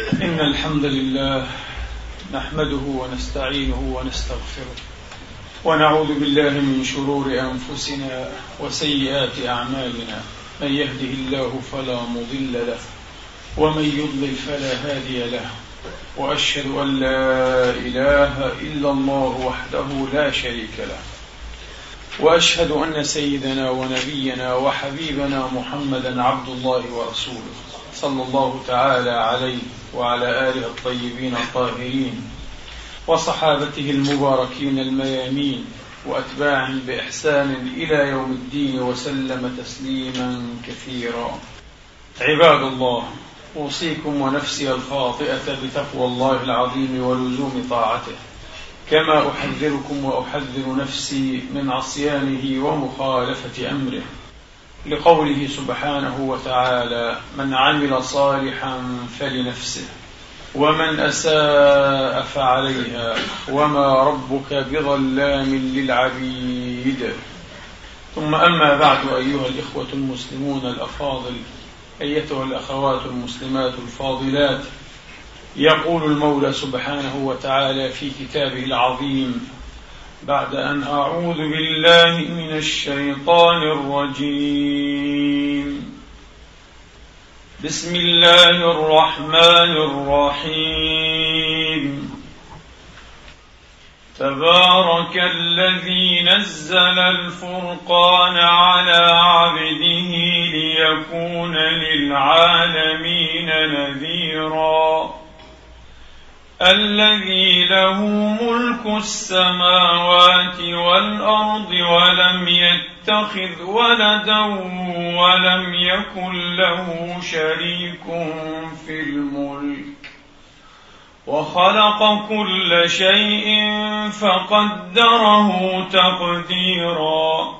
إن الحمد لله نحمده ونستعينه ونستغفره ونعوذ بالله من شرور أنفسنا وسيئات أعمالنا. من يهده الله فلا مضل له ومن يضلل فلا هادي له. وأشهد أن لا إله إلا الله وحده لا شريك له. وأشهد أن سيدنا ونبينا وحبيبنا محمدا عبد الله ورسوله صلى الله تعالى عليه وعلى آله الطيبين الطاهرين وصحابته المباركين الميامين وأتباعهم بإحسان إلى يوم الدين وسلم تسليما كثيرا. عباد الله أوصيكم ونفسي الخاطئة بتقوى الله العظيم ولزوم طاعته. كما أحذركم وأحذر نفسي من عصيانه ومخالفة أمره. لقوله سبحانه وتعالى من عمل صالحا فلنفسه ومن أساء فعليها وما ربك بظلام للعبيد. ثم أما بعد أيها الإخوة المسلمون الأفاضل أيتها الأخوات المسلمات الفاضلات يقول المولى سبحانه وتعالى في كتابه العظيم بعد أن أعوذ بالله من الشيطان الرجيم. بسم الله الرحمن الرحيم. تبارك الذي نزل الفرقان على عبده ليكون للعالمين نذيرا. الذي له ملك السماوات والأرض ولم يتخذ ولدا ولم يكن له شريك في الملك وخلق كل شيء فقدره تقديرا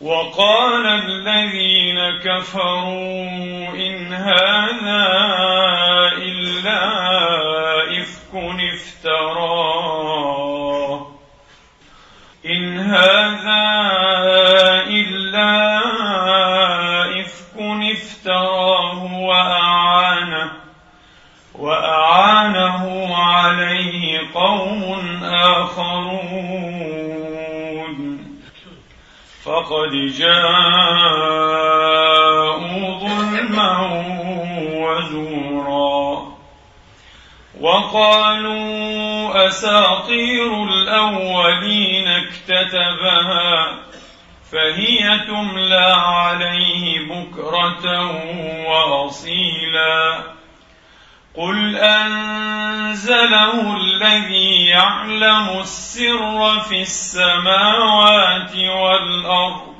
وقال الذين كفروا إن هذا إلا إفك افتراه. إن هذا فقد جاءوا ظلما وزورا وقالوا أساطير الأولين اكتتبها فهي تملى عليه بكرة وأصيلا قل انزله الذي يعلم السر في السماوات والارض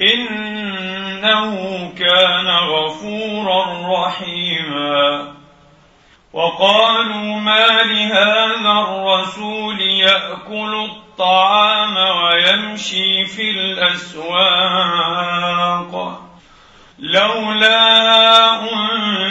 انه كان غفورا رحيما وقالوا ما لهذا الرسول ياكل الطعام ويمشي في الاسواق لولا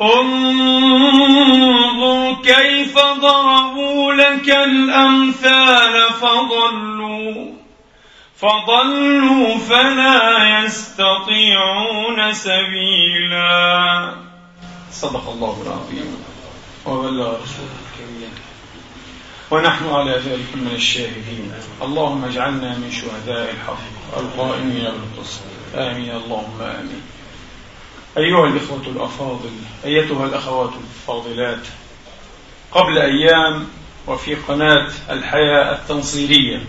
انظر كيف ضربوا لك الأمثال فضلوا فضلوا فلا يستطيعون سبيلا. صدق الله العظيم. وبلغ رسوله الكريم. ونحن على ذلك من الشاهدين. اللهم اجعلنا من شهداء الحق. القائمين بالقسط. آمين. اللهم آمين. أيها الإخوة الأفاضل أيتها الأخوات الفاضلات قبل أيام وفي قناة الحياة التنصيرية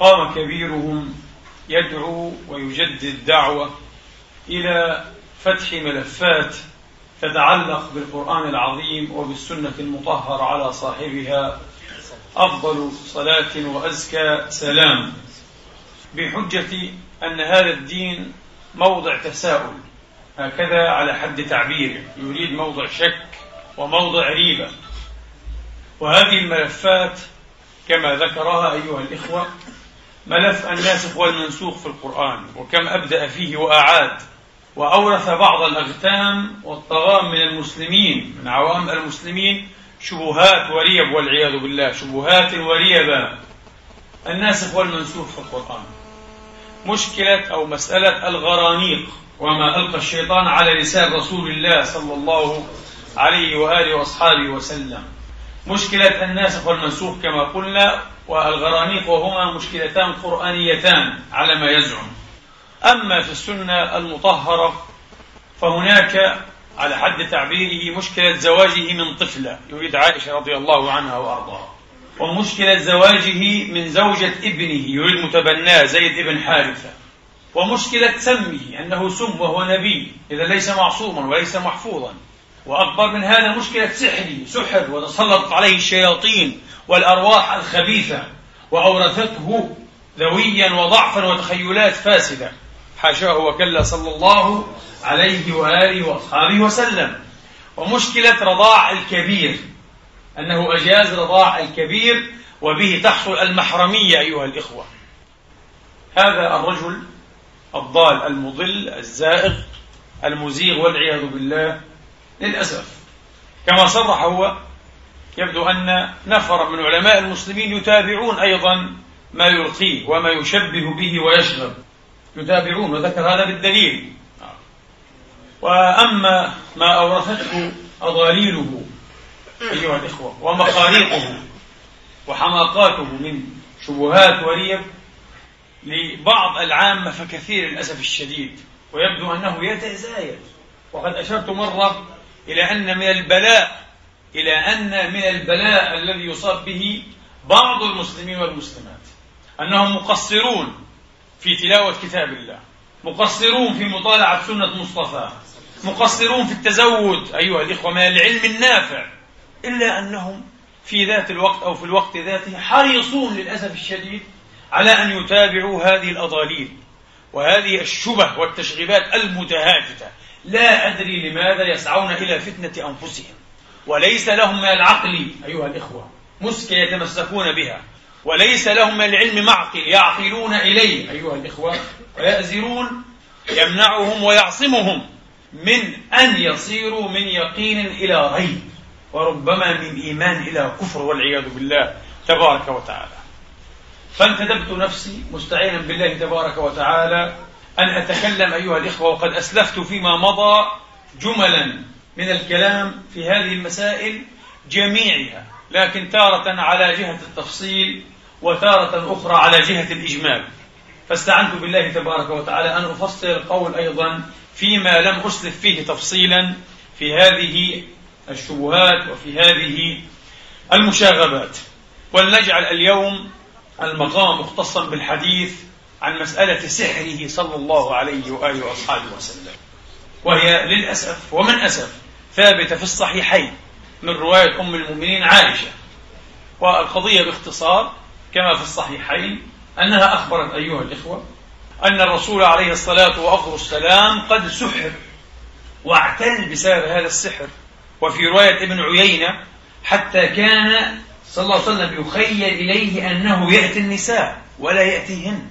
قام كبيرهم يدعو ويجدد دعوة إلى فتح ملفات تتعلق بالقرآن العظيم وبالسنة المطهرة على صاحبها أفضل صلاة وأزكى سلام بحجة أن هذا الدين موضع تساؤل. هكذا على حد تعبيره يريد موضع شك وموضع ريبة. وهذه الملفات كما ذكرها أيها الإخوة ملف الناسخ والمنسوخ في القرآن وكم أبدأ فيه وأعاد. وأورث بعض الأغتام والطغام من المسلمين من عوام المسلمين شبهات وريب والعياذ بالله شبهات وريبة. الناسخ والمنسوخ في القرآن. مشكلة أو مسألة الغرانيق. وما ألقى الشيطان على لسان رسول الله صلى الله عليه وآله وأصحابه وسلم. مشكلة الناسخ والمنسوخ كما قلنا والغرانيق وهما مشكلتان قرآنيتان على ما يزعم. أما في السنة المطهرة فهناك على حد تعبيره مشكلة زواجه من طفلة يريد عائشة رضي الله عنها وأرضاها. ومشكلة زواجه من زوجة ابنه يريد متبناه زيد ابن حارثة. ومشكلة سمه أنه سم وهو نبي. إذا ليس معصوما وليس محفوظا. وأكبر من هذا مشكلة سحره سحر وتسلطت عليه الشياطين والأرواح الخبيثة. وأورثته ذويا وضعفا وتخيلات فاسدة. حاشاه وكلا صلى الله عليه وآله وأصحابه وسلم. ومشكلة رضاع الكبير. أنه أجاز رضاع الكبير وبه تحصل المحرمية أيها الإخوة. هذا الرجل الضال المضل الزائغ المزيغ والعياذ بالله. للأسف كما صرح هو يبدو أن نفر من علماء المسلمين يتابعون أيضا ما يلقيه وما يشبه به ويشغب. يتابعون وذكر هذا بالدليل. وأما ما أورثته أضاليله أيها الإخوة ومخاريقه وحماقاته من شبهات وريب لبعض العامة فكثير للأسف الشديد ويبدو أنه يتزايد وقد أشرت مرة إلى أن من البلاء إلى أن من البلاء الذي يصاب به بعض المسلمين والمسلمات أنهم مقصرون في تلاوة كتاب الله مقصرون في مطالعة سنة مصطفى مقصرون في التزود. أيها الإخوة من العلم النافع إلا أنهم في ذات الوقت أو في الوقت ذاته حريصون للأسف الشديد على أن يتابعوا هذه الأضاليل وهذه الشبه والتشغيبات المتهافتة لا أدري لماذا يسعون إلى فتنة أنفسهم. وليس لهم من العقل أيها الإخوة مسكة يتمسكون بها. وليس لهم من العلم معقل يعقلون إليه أيها الإخوة ويأزرون يمنعهم ويعصمهم من أن يصيروا من يقين إلى ريب وربما من إيمان إلى كفر والعياذ بالله تبارك وتعالى. فانتدبت نفسي مستعينا بالله تبارك وتعالى أن أتكلم أيها الإخوة وقد أسلفت فيما مضى جملا من الكلام في هذه المسائل جميعها لكن تارة على جهة التفصيل وتارة أخرى على جهة الإجمال. فاستعنت بالله تبارك وتعالى أن أفصل القول أيضا فيما لم أسلف فيه تفصيلا في هذه الشبهات وفي هذه المشاغبات. ولنجعل اليوم المقام مختصا بالحديث عن مسألة سحره صلى الله عليه وآله وأصحابه وسلم. وهي للأسف ومن أسف ثابتة في الصحيحين من رواية أم المؤمنين عائشة. والقضية باختصار كما في الصحيحين أنها أخبرت أيها الإخوة أن الرسول عليه الصلاة والسلام قد سحر واعتل بسبب هذا السحر. وفي رواية ابن عيينة حتى كان صلى الله عليه وسلم يخيل إليه أنه يأتي النساء ولا يأتيهن.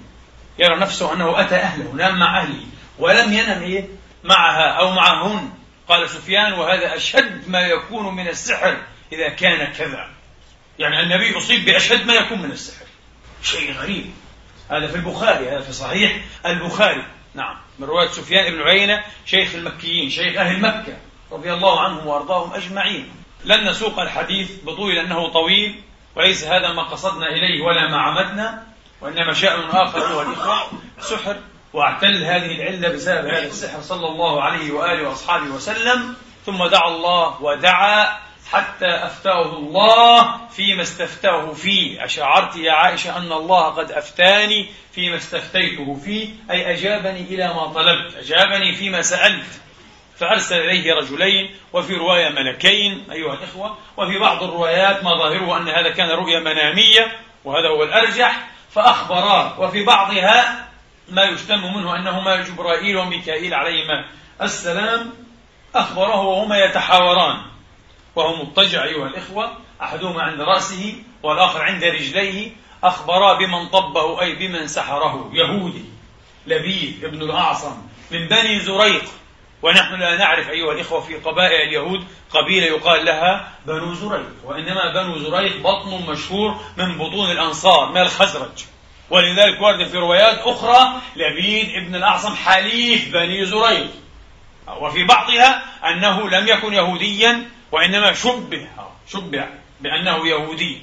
يرى نفسه أنه أتى أهله نام مع أهله ولم ينم إيه؟ معها أو معهن. قال سفيان وهذا أشد ما يكون من السحر إذا كان كذا. يعني النبي أصيب بأشد ما يكون من السحر. شيء غريب. هذا في البخاري هذا في صحيح البخاري. نعم. من رواية سفيان بن عيينة شيخ المكيين شيخ أهل مكة رضي الله عنهم وأرضاهم أجمعين. لن نسوق الحديث بطول أنه طويل وليس هذا ما قصدنا إليه ولا ما عمدنا وإنما شأن آخر أيها الإخوة سحر واعتل هذه العلة بسبب هذا السحر صلى الله عليه وآله وأصحابه وسلم ثم دعا الله ودعا حتى أفتاه الله فيما استفتاه فيه. أشعرت يا عائشة أن الله قد أفتاني فيما استفتيته فيه أي أجابني إلى ما طلبت أجابني فيما سألت. فأرسل إليه رجلين وفي رواية ملكين أيها الإخوة وفي بعض الروايات ما ظاهره أن هذا كان رؤيا منامية وهذا هو الأرجح فأخبراه وفي بعضها ما يشتم منه أنهما جبرائيل وميكائيل عليهما السلام أخبره وهما يتحاوران. وهو مضطجع أيها الإخوة أحدهما عند رأسه والآخر عند رجليه أخبرا بمن طبه أي بمن سحره يهودي لبيد ابن الأعصم من بني زريق ونحن لا نعرف أيها الإخوة في قبائل اليهود قبيلة يقال لها بنو زريق وإنما بنو زريق بطن مشهور من بطون الأنصار من الخزرج. ولذلك ورد في روايات أخرى لبيد ابن الأعصم حليف بني زريق. وفي بعضها أنه لم يكن يهوديا وإنما شبه شبه بأنه يهودي.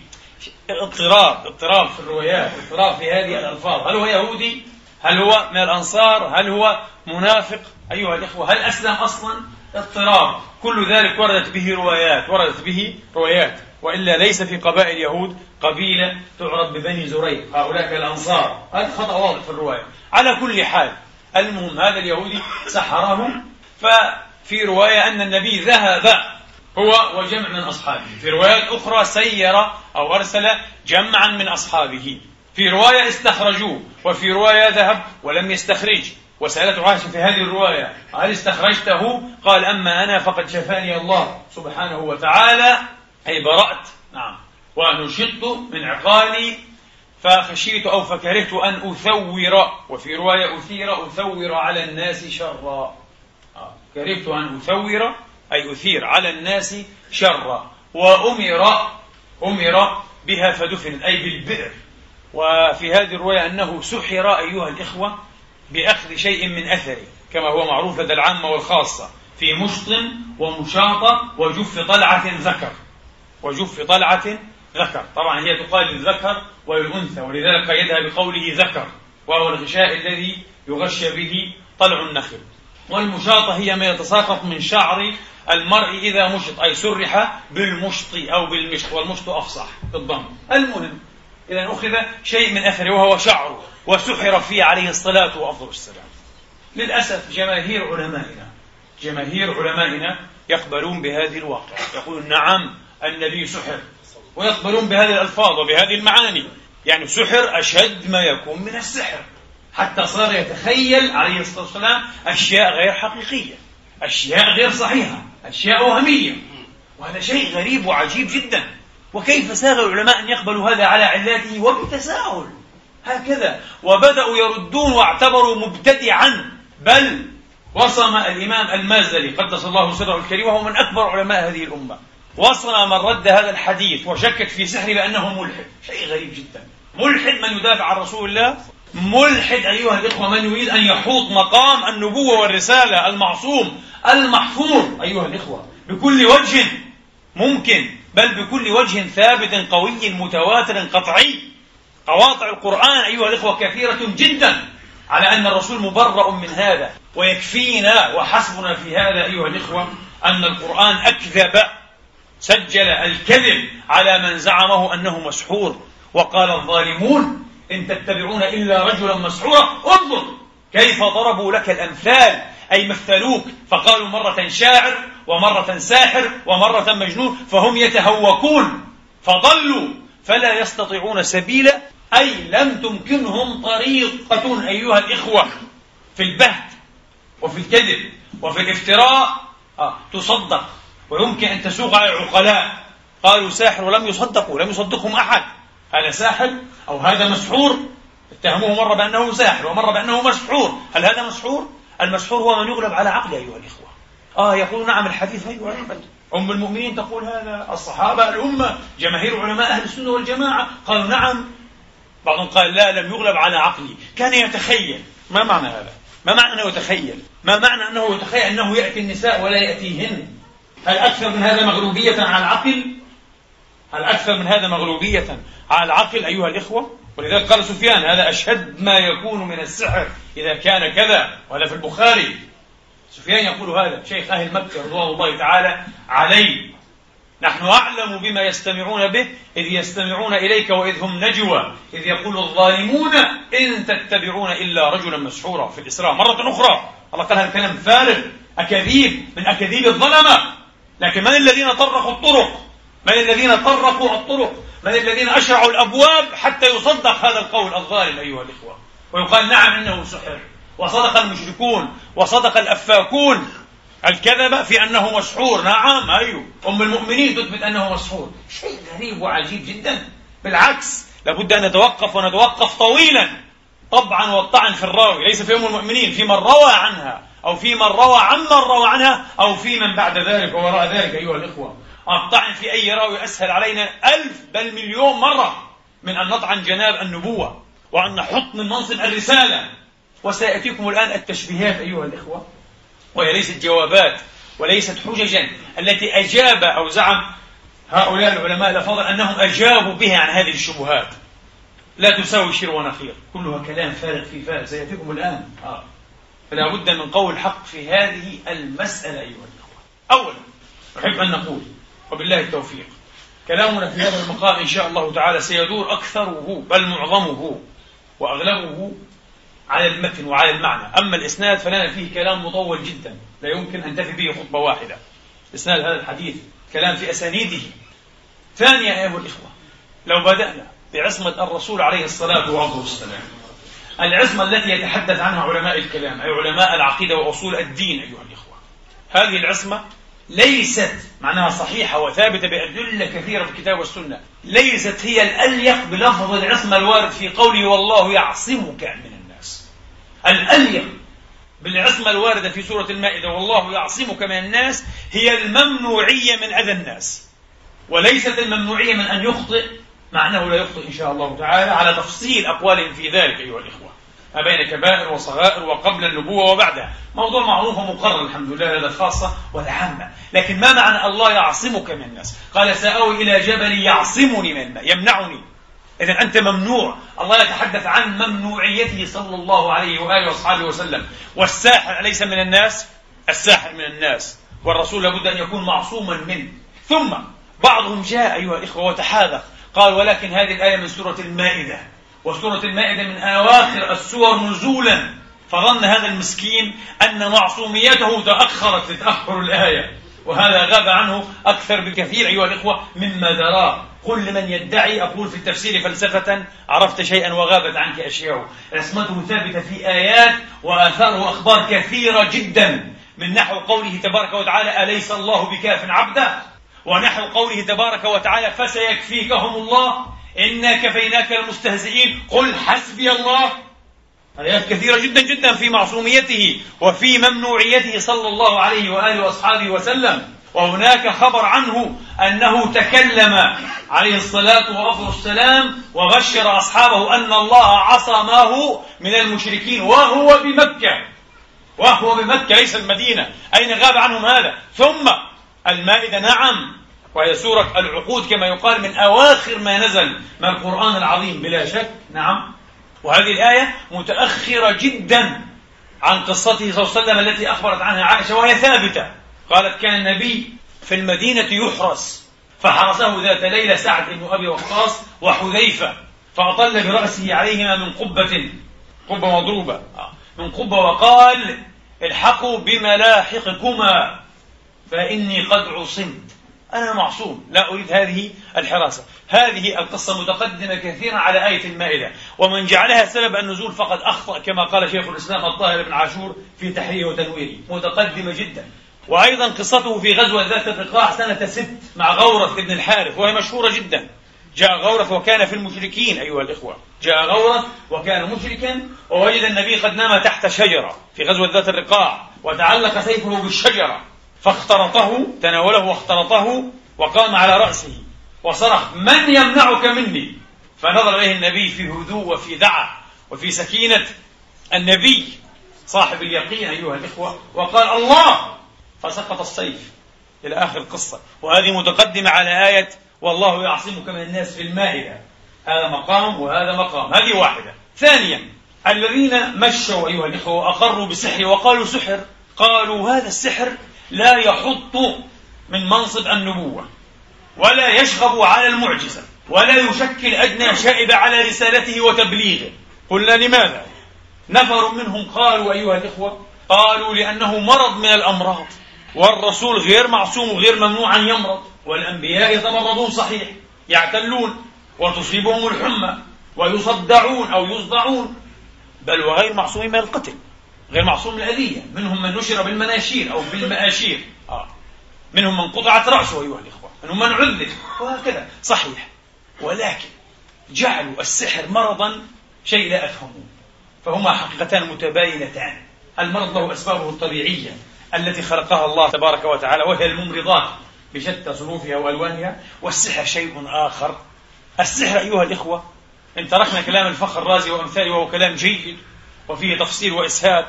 اضطراب اضطراب في الروايات اضطراب في هذه الألفاظ. هل هو يهودي؟ هل هو من الأنصار؟ هل هو منافق؟ أيها الإخوة هل أسلم أصلا؟ اضطراب. كل ذلك وردت به روايات وردت به روايات. وإلا ليس في قبائل اليهود قبيلة تعرف ببني زريق هؤلاء الأنصار. هذا خطأ واضح في الرواية. على كل حال المهم هذا اليهودي سحره. ففي رواية أن النبي ذهب هو وجمع من أصحابه. في روايات أخرى سير أو أرسل جمعا من أصحابه. في رواية استخرجوه وفي رواية ذهب ولم يستخرج. وسألته عائشة في هذه الرواية هل استخرجته؟ قال أما أنا فقد شفاني الله سبحانه وتعالى أي برأت. نعم. ونشطت من عقالي فخشيت أو فكرهت أن أثور. وفي رواية أثير أثور على الناس شرا. آه. كرهت أن أثور أي أثير على الناس شرا. وأمر أمر بها فدفنت أي بالبئر. وفي هذه الرواية أنه سحر أيها الإخوة بأخذ شيء من أثره كما هو معروف لدى العامة والخاصة في مشط ومشاطة وجف طلعة ذكر. وجف طلعة ذكر. طبعا هي تقال للذكر وللأنثى ولذلك قيدها بقوله ذكر وهو الغشاء الذي يغشى به طلع النخل. والمشاطة هي ما يتساقط من شعر المرء إذا مشط أي سرح بالمشط أو بالمشط والمشط أفصح بالضم المهم إذا أخذ شيء من أثره وهو شعره وسحر فيه عليه الصلاة وأفضل السلام. للأسف جماهير علمائنا جماهير علمائنا يقبلون بهذه الواقع يقولون نعم النبي سحر ويقبلون بهذه الألفاظ وبهذه المعاني. يعني سحر أشد ما يكون من السحر. حتى صار يتخيل عليه الصلاة والسلام أشياء غير حقيقية أشياء غير صحيحة أشياء وهمية. وهذا شيء غريب وعجيب جدا. وكيف ساغ العلماء أن يقبلوا هذا على علاته وبتساهل هكذا. وبدأوا يردون واعتبروا مبتدعا. بل وصم الإمام المازلي قدس الله سره الكريم وهو من أكبر علماء هذه الأمة. وصم من رد هذا الحديث وشكك في سحره بأنه ملحد. شيء غريب جدا. ملحد من يدافع عن رسول الله؟ ملحد أيها الإخوة من يريد أن يحوط مقام النبوة والرسالة المعصوم المحفوظ. أيها الإخوة بكل وجه ممكن. بل بكل وجه ثابت قوي متواتر قطعي. قواطع القرآن أيها الإخوة كثيرة جدا على أن الرسول مبرأ من هذا ويكفينا وحسبنا في هذا أيها الإخوة أن القرآن أكذب سجل الكذب على من زعمه أنه مسحور. وقال الظالمون إن تتبعون إلا رجلا مسحورا انظر كيف ضربوا لك الأمثال. أي مثلوك فقالوا مرة شاعر ومرة ساحر ومرة مجنون فهم يتهوكون فضلوا فلا يستطيعون سبيلا أي لم تمكنهم طريقة أيها الإخوة في البهت وفي الكذب وفي الافتراء. آه تصدق ويمكن أن تسوق على العقلاء. قالوا ساحر ولم يصدقوا لم يصدقهم أحد. هذا ساحر أو هذا مسحور؟ اتهموه مرة بأنه ساحر ومرة بأنه مسحور. هل هذا مسحور؟ المسحور هو من يغلب على عقله أيها الإخوة. آه يقول نعم الحديث غير عقل أم المؤمنين تقول هذا الصحابة الأمة جماهير علماء أهل السنة والجماعة قالوا نعم. بعضهم قال لا لم يغلب على عقلي كان يتخيل. ما معنى هذا؟ ما معنى أنه يتخيل؟ ما معنى أنه يتخيل أنه يأتي النساء ولا يأتيهن؟ هل أكثر من هذا مغلوبية على العقل؟ هل أكثر من هذا مغلوبية على العقل أيها الإخوة؟ ولذلك قال سفيان هذا أشد ما يكون من السحر إذا كان كذا وهذا في البخاري. سفيان يقول هذا شيخ أهل مكة رضوان الله تعالى عليه. نحن أعلم بما يستمعون به إذ يستمعون إليك وإذ هم نجوى إذ يقول الظالمون إن تتبعون إلا رجلا مسحورا في الإسراء مرة أخرى الله قال هذا كلام فارغ أكاذيب من أكاذيب الظلمة. لكن من الذين طرقوا الطرق؟ من الذين طرقوا الطرق؟ من الذين أشرعوا الأبواب حتى يصدق هذا القول الظالم أيها الإخوة. ويقال نعم إنه سحر وصدق المشركون وصدق الأفاكون. الكذب في أنه مسحور. نعم أيوه. أم المؤمنين تثبت أنه مسحور. شيء غريب وعجيب جدا. بالعكس لابد أن نتوقف ونتوقف طويلا طبعا والطعن في الراوي. ليس في أم المؤمنين في من روى عنها أو في من روى عمن روى عنها أو في من بعد ذلك ووراء ذلك أيها الإخوة. الطعن في أي راوي أسهل علينا ألف بل مليون مرة من أن نطعن جناب النبوة وأن نحط من منصب الرسالة. وسيأتيكم الآن التشبيهات أيها الإخوة. وهي ليست جوابات وليست حججا. التي أجاب أو زعم هؤلاء العلماء الأفاضل أنهم أجابوا بها عن هذه الشبهات. لا تساوي شر ونخير. كلها كلام فارغ في فارغ. سيأتيكم الآن. آه. فلا بد من قول الحق في هذه المسألة أيها الأخوة. أولا أحب أن نقول وبالله التوفيق. كلامنا في هذا المقام إن شاء الله تعالى سيدور أكثره بل معظمه وأغلبه على المتن وعلى المعنى. أما الإسناد فلنا فيه كلام مطول جدا لا يمكن أن تفي به خطبة واحدة. إسناد هذا الحديث كلام في أسانيده. ثانيا أيها الإخوة لو بدأنا بعصمة الرسول عليه الصلاة والسلام العصمة التي يتحدث عنها علماء الكلام أي علماء العقيدة وأصول الدين أيها الإخوة. هذه العصمة ليست معناها صحيحة وثابتة بأدلة كثيرة في الكتاب والسنة ليست هي الأليق بلفظ العصمة الوارد في قوله والله يعصمك من الناس. الأليق بالعصمة الواردة في سورة المائدة والله يعصمك من الناس هي الممنوعية من أذى الناس. وليست الممنوعية من أن يخطئ مع أنه لا يخطئ إن شاء الله تعالى على تفصيل أقوالهم في ذلك أيها الإخوة. ما بين كبائر وصغائر وقبل النبوة وبعدها. موضوع معروف ومقرر الحمد لله هذا خاصة والعامة لكن ما معنى الله يعصمك من الناس؟ قال سأوي إلى جبل يعصمني من الماء يمنعني. إذا أنت ممنوع. الله يتحدث عن ممنوعيته صلى الله عليه وآله وأصحابه وسلم. والساحر أليس من الناس؟ الساحر من الناس. والرسول لابد أن يكون معصوما منه. ثم بعضهم جاء أيها الإخوة وتحاذق قال ولكن هذه الآية من سورة المائدة. وسورة المائدة من أواخر السور نزولا فظن هذا المسكين أن معصوميته تأخرت لتأخر الآية. وهذا غاب عنه أكثر بكثير أيها الإخوة مما دراه قل لمن يدعي أقول في التفسير فلسفة عرفت شيئا وغابت عنك أشياء عصمته ثابتة في آيات وآثار وأخبار كثيرة جدا. من نحو قوله تبارك وتعالى أليس الله بكاف عبده؟ ونحو قوله تبارك وتعالى فسيكفيكهم الله. إنا كفيناك المستهزئين. قل حسبي الله. آيات كثيرة جدا جدا في معصوميته وفي ممنوعيته صلى الله عليه وآله وأصحابه وسلم. وهناك خبر عنه أنه تكلم عليه الصلاة والسلام وبشر أصحابه أن الله عصمه من المشركين وهو بمكة. وهو بمكة ليس المدينة. أين غاب عنهم هذا؟ ثم المائدة نعم. وهي سورة العقود كما يقال من أواخر ما نزل من القرآن العظيم بلا شك. نعم. وهذه الآية متأخرة جدا عن قصته صلى الله عليه وسلم التي أخبرت عنها عائشة وهي ثابتة. قالت كان النبي في المدينة يحرس فحرسه ذات ليلة سعد بن أبي وقاص وحذيفة فأطل برأسه عليهما من قبة قبة مضروبة. من قبة وقال الحقوا بملاحقكما فإني قد عصمت. أنا معصوم لا أريد هذه الحراسة. هذه القصة متقدمة كثيرا على آية المائدة. ومن جعلها سبب النزول فقد أخطأ كما قال شيخ الإسلام الطاهر بن عاشور في تحريره وتنويره. متقدمة جدا. وأيضا قصته في غزوة ذات الرقاع سنة ست مع غورث بن الحارث وهي مشهورة جدا. جاء غورث وكان في المشركين أيها الإخوة. جاء غورث وكان مشركا ووجد النبي قد نام تحت شجرة في غزوة ذات الرقاع وتعلق سيفه بالشجرة. فاخترطه تناوله واخترطه وقام على رأسه وصرخ من يمنعك مني؟ فنظر إليه النبي في هدوء وفي دعة وفي سكينة. النبي صاحب اليقين أيها الإخوة وقال الله! فسقط السيف إلى آخر القصة. وهذه متقدمة على آية والله يعصمك من الناس في المائدة. هذا مقام وهذا مقام. هذه واحدة. ثانيا الذين مشوا أيها الإخوة وأقروا بالسحر وقالوا سحر قالوا هذا السحر لا يحط من منصب النبوة ولا يشغب على المعجزة ولا يشكل أدنى شائبة على رسالته وتبليغه قلنا لماذا؟ نفر منهم قالوا أيها الإخوة قالوا لأنه مرض من الأمراض والرسول غير معصوم وغير ممنوع أن يمرض والأنبياء يتمرضون صحيح يعتلون وتصيبهم الحمى ويصدعون أو يصدعون بل وغير معصوم من القتل غير معصوم الأذية منهم من نشر بالمناشير أو بالمآشير. آه. منهم من قطعت رأسه أيها الإخوة. منهم من عذب وهكذا. صحيح. ولكن جعلوا السحر مرضا شيء لا أفهمه. فهما حقيقتان متباينتان. المرض له أسبابه الطبيعية التي خلقها الله تبارك وتعالى وهي الممرضات بشتى صنوفها وألوانها؟ والسحر شيء آخر. السحر أيها الإخوة إن تركنا كلام الفخر الرازي وأمثاله وهو كلام جيد وفيه تفصيل وإسهاب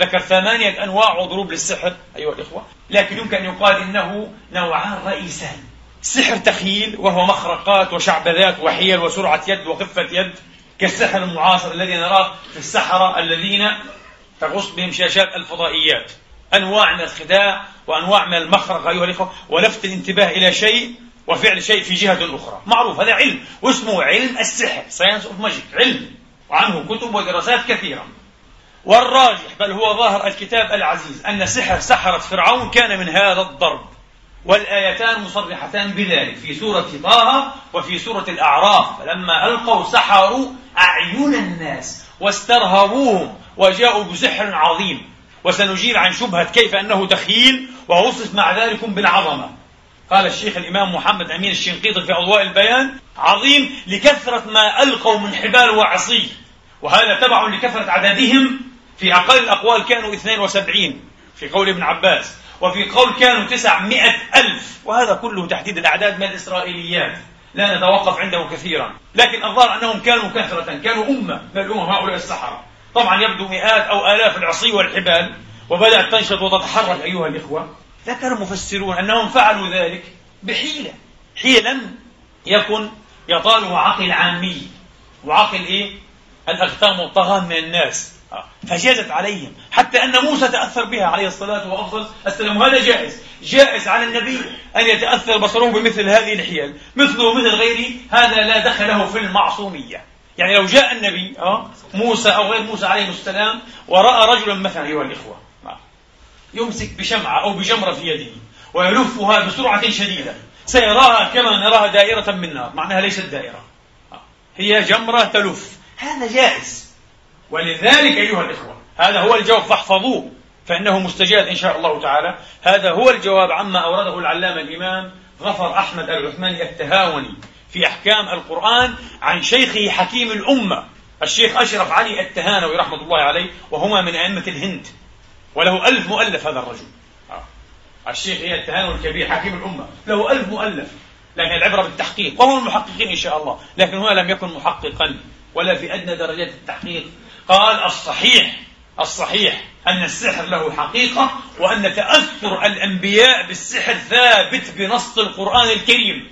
ذكر ثمانية أنواع وضروب للسحر. أيها الإخوة. لكن يمكن أن يقال إنه نوعان رئيسان. سحر تخيل وهو مخرقات وشعبذات وحيل وسرعة يد وخفة يد كالسحر المعاصر الذي نراه في السحرة الذين تغص بهم شاشات الفضائيات. أنواع من الخداع وأنواع من المخرقة أيها الإخوة ولفت الانتباه إلى شيء وفعل شيء في جهة أخرى. معروف هذا علم واسمه علم السحر science of magic علم. وعنه كتب ودراسات كثيرة. والراجح بل هو ظاهر الكتاب العزيز أن سحر سحرة فرعون كان من هذا الضرب. والآيتان مصرحتان بذلك في سورة طه وفي سورة الأعراف. فلما ألقوا سحروا أعين الناس واسترهبوهم وجاءوا بسحر عظيم. وسنجيب عن شبهة كيف أنه تخيل ووصف مع ذلك بالعظمة. قال الشيخ الإمام محمد أمين الشنقيطي في أضواء البيان عظيم لكثرة ما ألقوا من حبال وعصي. وهذا تبع لكثرة عددهم في أقل الأقوال كانوا 72 في قول ابن عباس وفي قول كانوا 900 ألف وهذا كله تحديد الأعداد من الإسرائيليات لا نتوقف عنده كثيرا لكن الظاهر أنهم كانوا كثرة كانوا أمة من الأمم هؤلاء السحرة طبعا يبدو مئات أو آلاف العصي والحبال وبدأت تنشط وتتحرك أيها الإخوة ذكر المفسرون أنهم فعلوا ذلك بحيلة حيلة لم يكن يطالها عقل عامي وعقل إيه؟ الأغتام والطغام من الناس. فجازت عليهم حتى أن موسى تأثر بها عليه الصلاة وأفضل السلام وهذا جائز. جائز على النبي أن يتأثر بصره بمثل هذه الحيل. مثله مثل غيره. هذا لا دخل له في المعصومية. يعني لو جاء النبي أه موسى أو غير موسى عليه السلام ورأى رجلا مثلا أيها الإخوة آه. يمسك بشمعة أو بجمرة في يده ويلفها بسرعة شديدة سيراها كما نراها دائرة من نار معناها ليست دائرة. آه. هي جمرة تلف. هذا جائز. ولذلك أيها الإخوة هذا هو الجواب فاحفظوه فإنه مستجاب إن شاء الله تعالى. هذا هو الجواب عما أورده العلامة الإمام غفر أحمد العثماني التهاوني في أحكام القرآن عن شيخه حكيم الأمة الشيخ أشرف علي التهانوي رحمة الله عليه وهما من أئمة الهند وله ألف مؤلف هذا الرجل. آه. الشيخ هي التهانوي الكبير حكيم الأمة له ألف مؤلف لكن العبرة بالتحقيق وهو المحققين إن شاء الله لكن هو لم يكن محققا ولا في أدنى درجات التحقيق. قال الصحيح الصحيح أن السحر له حقيقة وأن تأثر الأنبياء بالسحر ثابت بنص القرآن الكريم.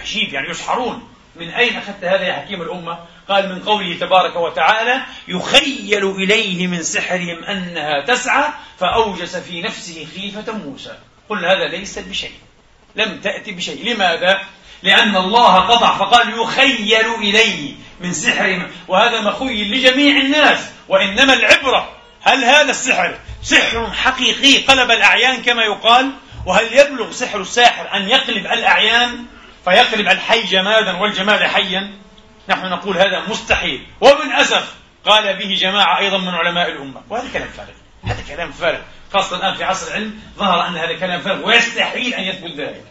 عجيب يعني يسحرون. من أين أخذت هذا يا حكيم الأمة؟ قال من قوله تبارك وتعالى يخيل إليه من سحرهم أنها تسعى فأوجس في نفسه خيفة موسى. قل هذا ليس بشيء لم تأتي بشيء. لماذا؟ لأن الله قطع فقال يخيل إليه. من سحر. وهذا مخيل لجميع الناس وإنما العبرة. هل هذا السحر سحر حقيقي قلب الأعيان كما يقال؟ وهل يبلغ سحر الساحر أن يقلب الأعيان؟ فيقلب الحي جمادا والجماد حيا. نحن نقول هذا مستحيل. ومن أسف قال به جماعة أيضا من علماء الأمة. وهذا كلام فارغ. هذا كلام فارغ. خاصة الآن في عصر العلم ظهر أن هذا كلام فارغ. ويستحيل أن يثبت ذلك.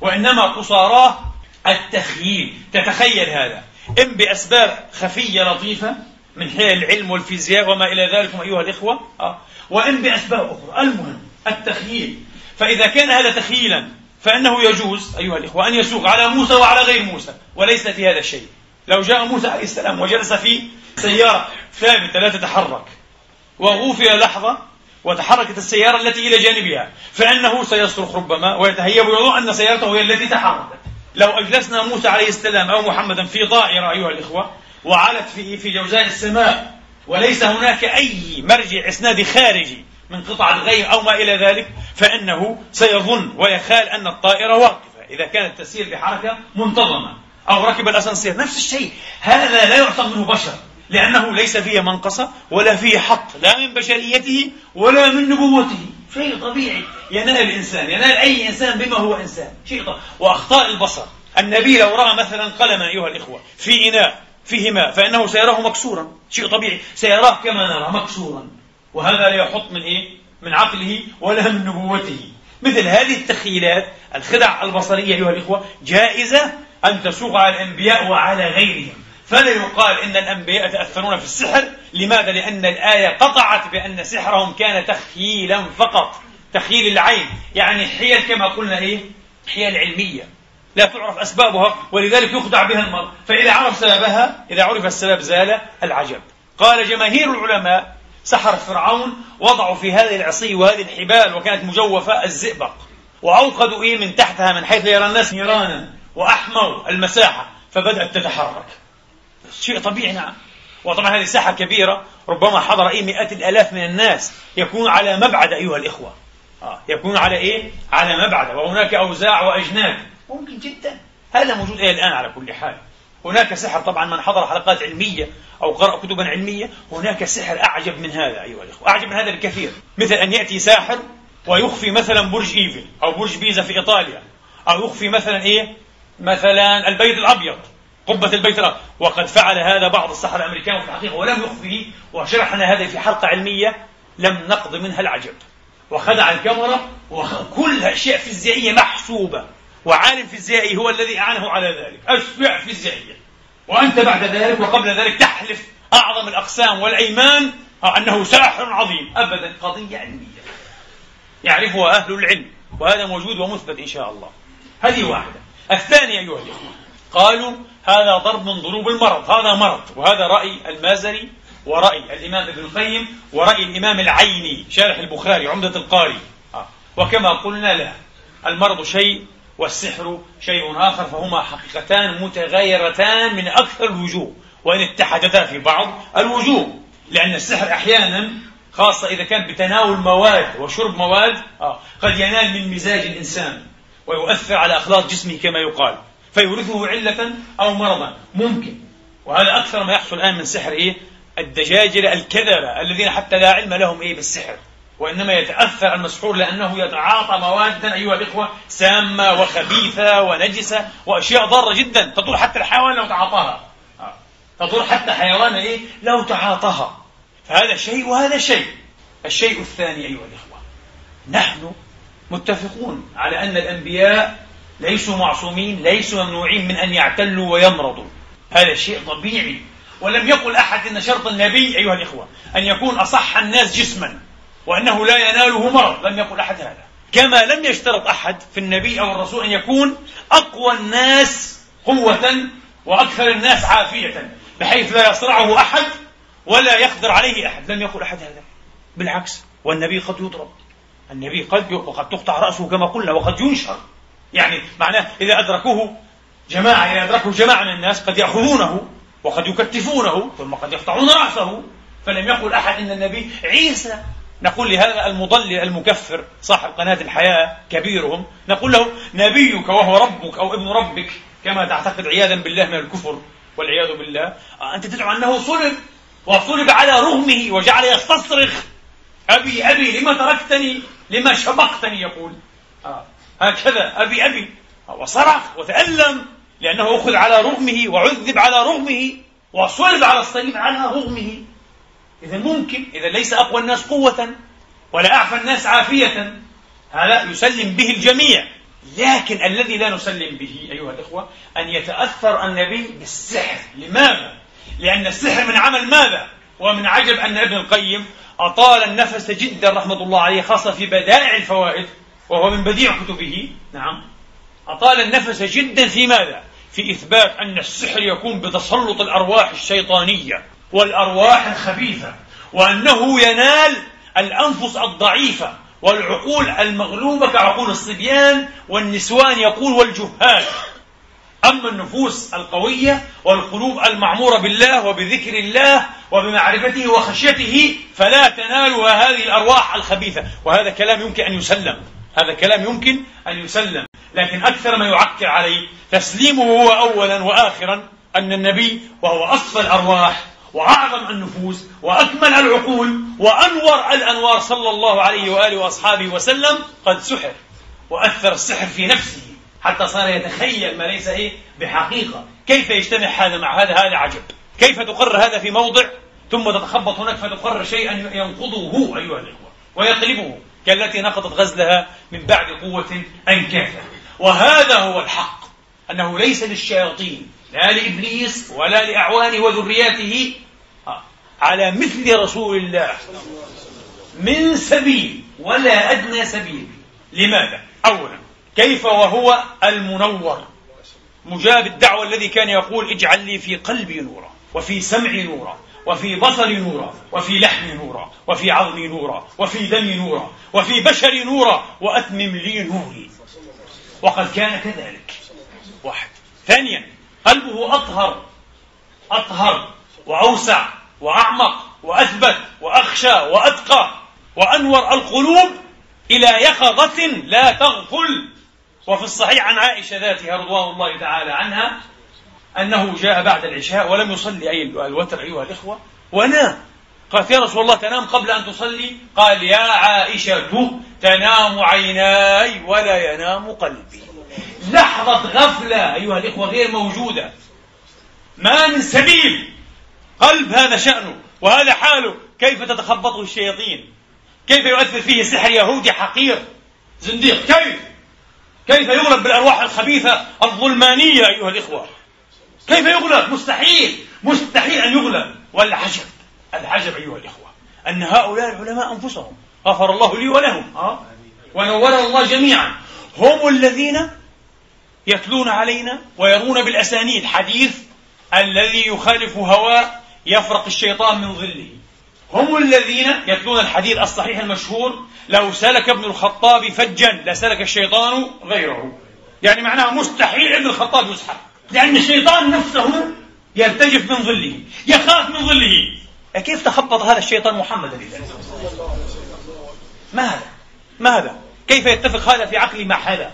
وإنما قصاراه التخييل. تتخيل هذا. إن بأسباب خفية لطيفة من حيل العلم والفيزياء وما إلى ذلك أيها الإخوة. آه. وإن بأسباب أخرى. المهم التخييل. فإذا كان هذا تخييلا فإنه يجوز أيها الإخوة أن يسوق على موسى وعلى غير موسى وليس في هذا الشيء. لو جاء موسى عليه السلام وجلس في سيارة ثابتة لا تتحرك وغوفي لحظة وتحركت السيارة التي إلى جانبها فإنه سيصرخ ربما ويتهيب ويظن أن سيارته هي التي تحركت. لو أجلسنا موسى عليه السلام أو محمدا في طائرة أيها الإخوة وعلت في في جوزاء السماء وليس هناك أي مرجع إسنادي خارجي من قطعة غير أو ما إلى ذلك فإنه سيظن ويخال أن الطائرة واقفة. إذا كانت تسير بحركة منتظمة أو ركب الأسانسير. نفس الشيء هذا لا يعصم منه بشر لأنه ليس فيه منقصة ولا فيه حط لا من بشريته ولا من نبوته. شيء طبيعي. ينال الإنسان ينال أي إنسان بما هو إنسان. شيء طبيعي. وأخطاء البصر. النبي لو رأى مثلا قلما أيها الإخوة في إناء فيه ماء فإنه سيراه مكسورا. شيء طبيعي. سيراه كما نرى مكسورا. وهذا لا يحط من إيه؟ من عقله ولا من نبوته. مثل هذه التخيلات الخدع البصرية أيها الإخوة جائزة أن تسوق على الأنبياء وعلى غيرهم. فلا يقال إن الأنبياء يتأثرون في السحر. لماذا؟ لأن الآية قطعت بأن سحرهم كان تخييلا فقط تخييل العين. يعني حيل كما قلنا إيه؟ حيل علمية. لا تعرف أسبابها ولذلك يخدع بها المرء. فإذا عرف سببها إذا عرف السبب زال العجب. قال جماهير العلماء سحر فرعون وضعوا في هذه العصي وهذه الحبال وكانت مجوفة الزئبق وأوقدوا إيه من تحتها من حيث يرى الناس نيرانا وأحموا المساحة فبدأت تتحرك. شيء طبيعي نعم. وطبعا هذه ساحة كبيرة ربما حضر أي مئات الآلاف من الناس يكون على مبعد أيها الإخوة. آه. يكون على إيه؟ على مبعد وهناك أوزاع وأجناد. ممكن جدا. هذا موجود إلى الآن على كل حال. هناك سحر طبعا من حضر حلقات علمية أو قرأ كتبا علمية هناك سحر أعجب من هذا أيها الأخوة. أعجب من هذا بكثير مثل أن يأتي ساحر ويخفي مثلا برج إيفل أو برج بيزا في إيطاليا أو يخفي مثلا إيه؟ مثلا البيت الأبيض. قبة البيت الأبيض وقد فعل هذا بعض السحرة الأمريكان في الحقيقة ولم يخفيه وشرحنا هذا في حلقة علمية لم نقض منها العجب. وخدع الكاميرا وكل أشياء فيزيائية محسوبة. وعالم فيزيائي هو الذي أعانه على ذلك. أشياء فيزيائية وأنت بعد ذلك وقبل ذلك تحلف أعظم الأقسام والأيمان أنه ساحر عظيم. أبدا قضية علمية. يعرفها أهل العلم وهذا موجود ومثبت إن شاء الله. هذه واحدة. الثانية أيها الإخوة قالوا هذا ضرب من ضروب المرض هذا مرض. وهذا رأي المازري ورأي الإمام ابن القيم ورأي الإمام العيني شارح البخاري عمدة القاري. آه. وكما قلنا لا المرض شيء والسحر شيء آخر فهما حقيقتان متغايرتان من أكثر الوجوه. وإن اتحدتا في بعض الوجوه لأن السحر أحيانا خاصة إذا كان بتناول مواد وشرب مواد آه قد ينال من مزاج الإنسان ويؤثر على أخلاق جسمه كما يقال. فيورثه علة أو مرضا. ممكن. وهذا أكثر ما يحصل الآن من سحر إيه؟ الدجاجلة الكذبة الذين حتى لا علم لهم إيه بالسحر. وإنما يتأثر المسحور لأنه يتعاطى موادا أيها الإخوة سامة وخبيثة ونجسة وأشياء ضارة جدا. تضر حتى الحيوان لو تعاطاها. تضر حتى حيوان إيه؟ لو تعاطاها. فهذا شيء وهذا شيء. الشيء الثاني أيها الإخوة نحن متفقون على أن الأنبياء ليسوا معصومين ليسوا ممنوعين من أن يعتلوا ويمرضوا. هذا شيء طبيعي. ولم يقل أحد أن شرط النبي أيها الإخوة أن يكون أصح الناس جسما وأنه لا يناله مرض. لم يقل أحد هذا. كما لم يشترط أحد في النبي أو الرسول أن يكون أقوى الناس قوة وأكثر الناس عافية بحيث لا يصرعه أحد ولا يقدر عليه أحد. لم يقل أحد هذا. بالعكس والنبي قد يضرب. النبي قد وقد تقطع رأسه كما قلنا وقد ينشر. يعني معناه إذا أدركوه جماعة إذا أدركه جماعة من الناس قد يأخذونه وقد يكتفونه ثم قد يقطعون رأسه فلم يقل أحد إن النبي عيسى. نقول لهذا المضلل المكفر صاحب قناة الحياة كبيرهم نقول له نبيك وهو ربك أو ابن ربك كما تعتقد عياذا بالله من الكفر والعياذ بالله. أنت تدعو أنه صلب وصلب على رغمه وجعل يستصرخ. أبي أبي لما تركتني؟ لما شبقتني؟ يقول. آه. هكذا. أبي أبي. وصرخ وتألم لأنه أخذ على رغمه وعذب على رغمه وصلب على الصليب على رغمه. إذا ممكن إذا ليس أقوى الناس قوة ولا أعفى الناس عافية هذا يسلم به الجميع. لكن الذي لا نسلم به أيها الإخوة أن يتأثر النبي بالسحر. لماذا؟ لأن السحر من عمل ماذا؟ ومن عجب أن ابن القيم أطال النفس جدا رحمة الله عليه خاصة في بدائع الفوائد. وهو من بديع كتبه. نعم. أطال النفس جدا في ماذا؟ في إثبات أن السحر يكون بتسلط الأرواح الشيطانية والأرواح الخبيثة وأنه ينال الأنفس الضعيفة والعقول المغلوبة كعقول الصبيان والنسوان يقول والجهال. أما النفوس القوية والقلوب المعمورة بالله وبذكر الله وبمعرفته وخشيته فلا تنالها هذه الأرواح الخبيثة وهذا كلام يمكن أن يسلم. هذا كلام يمكن أن يسلم لكن أكثر ما يعكر عليه تسليمه هو أولا وآخرا أن النبي وهو أصفى الأرواح وأعظم النفوس وأكمل العقول وأنور الأنوار صلى الله عليه وآله وأصحابه وسلم قد سحر وأثر السحر في نفسه حتى صار يتخيل ما ليس إيه؟ بحقيقة. كيف يجتمع هذا مع هذا؟ هذا عجب. كيف تقرر هذا في موضع ثم تتخبط هناك فتقرر شيئا ينقضه أيها الإخوة ويقلبه؟ كالتي نقضت غزلها من بعد قوة أنكاثا وهذا هو الحق أنه ليس للشياطين لا لإبليس ولا لأعوانه وذرياته على مثل رسول الله. من سبيل ولا أدنى سبيل. لماذا؟ أولا كيف وهو المنور؟ مجاب الدعوة الذي كان يقول اجعل لي في قلبي نورا وفي سمعي نورا. وفي بصري نورا وفي لحمي نورا وفي عظمي نورا وفي دمي نورا وفي بشري نورا وأتمم لي نوري. وقد كان كذلك. واحد. ثانيا قلبه أطهر أطهر وأوسع وأعمق وأثبت وأخشى وأتقى وأنور القلوب إلى يقظة لا تغفل. وفي الصحيح عن عائشة ذاتها رضوان الله تعالى عنها أنه جاء بعد العشاء ولم يصلي. أي الوتر أيها الإخوة. ونام. قالت يا رسول الله تنام قبل أن تصلي؟ قال يا عائشة تنام عيناي ولا ينام قلبي. لحظة غفلة أيها الإخوة غير موجودة. ما من سبيل. قلب هذا شأنه وهذا حاله. كيف تتخبطه الشياطين؟ كيف يؤثر فيه سحر يهودي حقير؟ زنديق كيف؟ كيف يغلب بالأرواح الخبيثة الظلمانية أيها الإخوة؟ كيف يغلب؟ مستحيل. مستحيل أن يغلب. والعجب العجب أيها الإخوة أن هؤلاء العلماء أنفسهم. غفر الله لي ولهم. أه؟ ونور الله جميعا. هم الذين يتلون علينا ويرون بالأسانيد حديث الذي يخالف هواه يفرق الشيطان من ظله. هم الذين يتلون الحديث الصحيح المشهور لو سلك ابن الخطاب فجا لسلك الشيطان غيره. يعني معناها مستحيل ابن الخطاب يسحر لأن الشيطان نفسه يرتجف من ظله يخاف من ظله. كيف تخبط هذا الشيطان محمدا إذا ما هذا ما هذا كيف يتفق هذا في عقلي مع هذا؟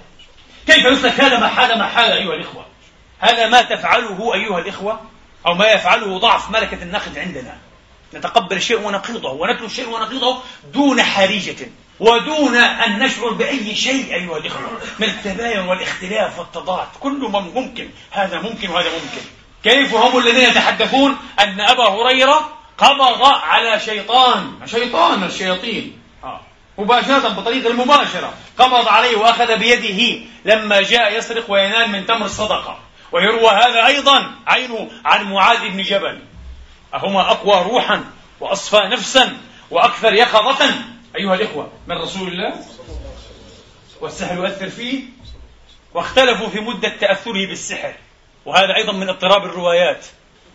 كيف يسلك هذا مع هذا مع هذا أيها الإخوة؟ هذا ما تفعله أيها الإخوة أو ما يفعله ضعف ملكة النقد عندنا. نتقبل الشيء ونقيضه ونتلو الشيء ونقيضه دون حريجة. ودون أن نشعر بأي شيء أيها الإخوة من التباين والاختلاف والتضاد. كل ممكن. هذا ممكن وهذا ممكن. كيف هم الذين يتحدثون؟ أن أبا هريرة قبض على شيطان. شيطان الشياطين. آه. مباشرة بطريقة المباشرة. قبض عليه وأخذ بيده. لما جاء يسرق وينال من تمر الصدقة. ويروى هذا أيضا عينه عن معاذ بن جبل. أهما أقوى روحا وأصفى نفسا وأكثر يقظة. أيها الإخوة من رسول الله والسحر يؤثر فيه واختلفوا في مدة تأثره بالسحر وهذا أيضا من اضطراب الروايات.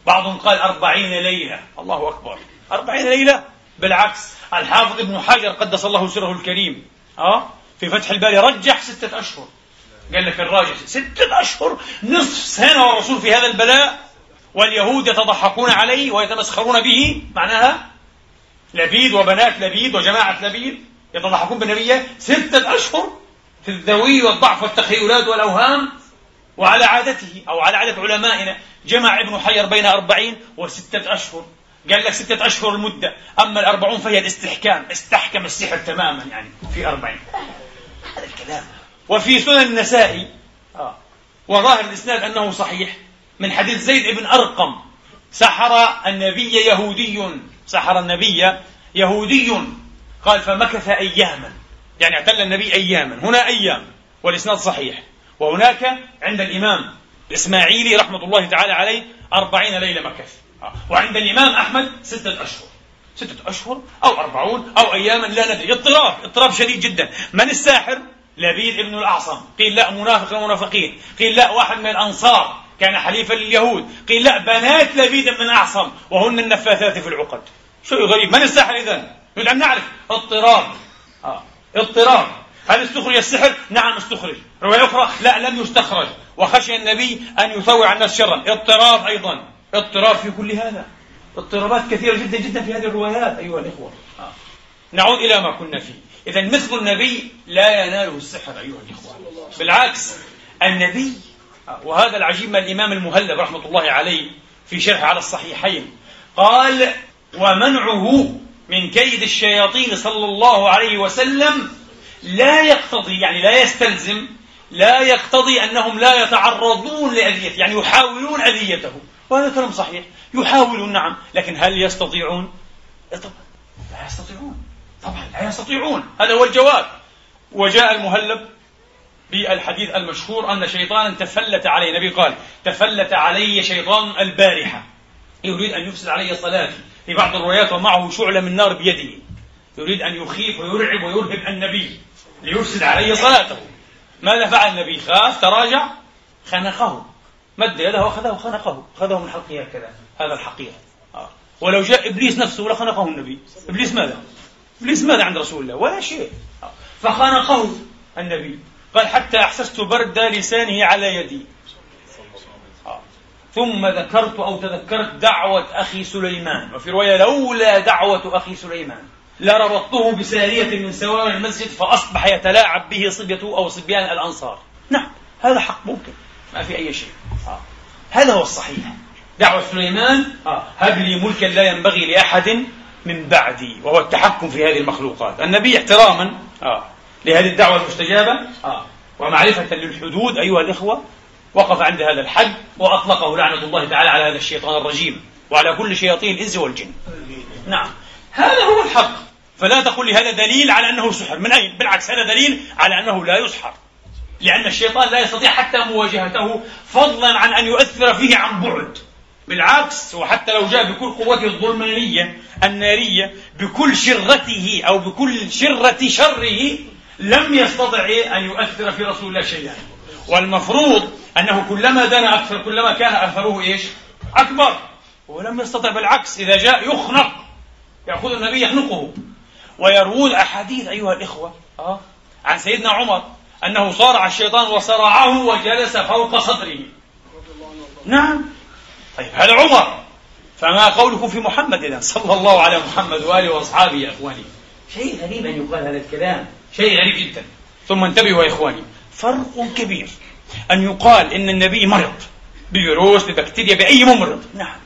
بعضهم قال أربعين ليلة. الله أكبر. أربعين ليلة؟ بالعكس. الحافظ ابن حجر قدس الله سره الكريم. أه؟ في فتح الباري رجح ستة أشهر. قال لك الراجح ستة أشهر؟ نصف سنة والرسول في هذا البلاء واليهود يتضحكون عليه ويتمسخرون به. معناها لبيد وبنات لبيد وجماعة لبيد يتضحكون بالنبي ستة أشهر في الذوي والضعف والتخيلات والأوهام وعلى عادته أو على عادة علمائنا. جمع ابن حجر بين أربعين وستة أشهر. قال لك ستة أشهر المدة. أما الأربعون فهي الاستحكام. استحكم السحر تماما يعني في أربعين. هذا الكلام. وفي سنن النسائي آه. وظاهر الإسناد أنه صحيح. من حديث زيد بن أرقم سحر النبي يهودي سحر النبي يهودي. قال فمكث أياما. يعني اعتل النبي أياما. هنا أيام. والإسناد صحيح. وهناك عند الإمام الإسماعيلي رحمة الله تعالى عليه أربعين ليلة مكث. وعند الإمام أحمد ستة أشهر. ستة أشهر أو أربعون أو أياما. لا ندري. اضطراب. اضطراب شديد جدا. من الساحر؟ لبيد ابن الأعصم. قيل لا منافق المنافقين. قيل لا واحد من الأنصار. كان حليفا لليهود. قيل لا بنات لبيد بن أعصم وهن النفاثات في العقد. شيء غريب من الساحر إذن؟ نريد أن نعرف. اضطراب. آه. اضطراب. هل استخرج السحر؟ نعم استخرج رواية أخرى لا لم يستخرج. وخشي النبي أن يطوع الناس شرا. اضطراب أيضا. اضطراب في كل هذا. اضطرابات كثيرة جدا جدا في هذه الروايات أيها الإخوة. آه. نعود إلى ما كنا فيه. إذا مثل النبي لا يناله السحر أيها الإخوة. بالعكس النبي آه، وهذا العجيب من الإمام المهلب رحمة الله عليه في شرح على الصحيحين قال ومنعه من كيد الشياطين صلى الله عليه وسلم لا يقتضي يعني لا يستلزم لا يقتضي أنهم لا يتعرضون لأذيته يعني يحاولون أذيته. وهذا كلام صحيح. يحاولون نعم لكن هل يستطيعون؟ طبعا لا يستطيعون. طبعا لا يستطيعون. هذا هو الجواب. وجاء المهلب بالحديث المشهور أن شيطانا تفلت علي النبي قال تفلت علي شيطان البارحة. يريد أن يفسد علي صلاتي. في بعض الروايات ومعه شعلة من نار بيده. يريد أن يخيف ويرعب ويرهب النبي ليفسد علي صلاته. ماذا فعل النبي؟ خاف تراجع خنقه. مد يده وأخذه خنقه. أخذه من حلقه هكذا. هذا الحقيقة. آه. ولو جاء إبليس نفسه لخنقه النبي. إبليس ماذا؟ إبليس ماذا عند رسول الله؟ ولا شيء. آه. فخنقه النبي. قال حتى أحسست برد لسانه على يدي. ثم ذكرت أو تذكرت دعوة أخي سليمان وفي رواية لولا دعوة أخي سليمان لربطته بسارية من سوار المسجد فأصبح يتلاعب به صبية أو صبيان الأنصار نعم هذا حق ممكن ما في أي شيء آه. هذا هو الصحيح دعوة سليمان آه. هب لي ملكا لا ينبغي لأحد من بعدي وهو التحكم في هذه المخلوقات النبي احتراما آه. لهذه الدعوة المستجابة آه. ومعرفة للحدود أيها الإخوة وقف عند هذا الحد وأطلقه لعنة الله تعالى على هذا الشيطان الرجيم وعلى كل شياطين الإنس والجن. نعم. هذا هو الحق. فلا تقل لي هذا دليل على أنه سحر. من أين؟ بالعكس هذا دليل على أنه لا يسحر. لأن الشيطان لا يستطيع حتى مواجهته فضلا عن أن يؤثر فيه عن بعد. بالعكس وحتى لو جاء بكل قوته الظلمانية النارية بكل شرته أو بكل شرة شره لم يستطع أن يؤثر في رسول الله شيئا. والمفروض أنه كلما دنا أكثر كلما كان أثره إيش؟ أكبر. ولم يستطع بالعكس إذا جاء يخنق يأخذ النبي يخنقه. ويروون أحاديث أيها الإخوة أه؟ عن سيدنا عمر أنه صارع الشيطان وصرعه وجلس فوق صدره. نعم. طيب هذا عمر. فما قولكم في محمد إذا؟ صلى الله على محمد وآله وأصحابه يا إخواني. شيء غريب أن يقال هذا الكلام. شيء غريب جدا. ثم انتبهوا يا إخواني فرق كبير. أن يقال إن النبي مرض بفيروس ببكتيريا بأي ممرض. نعم.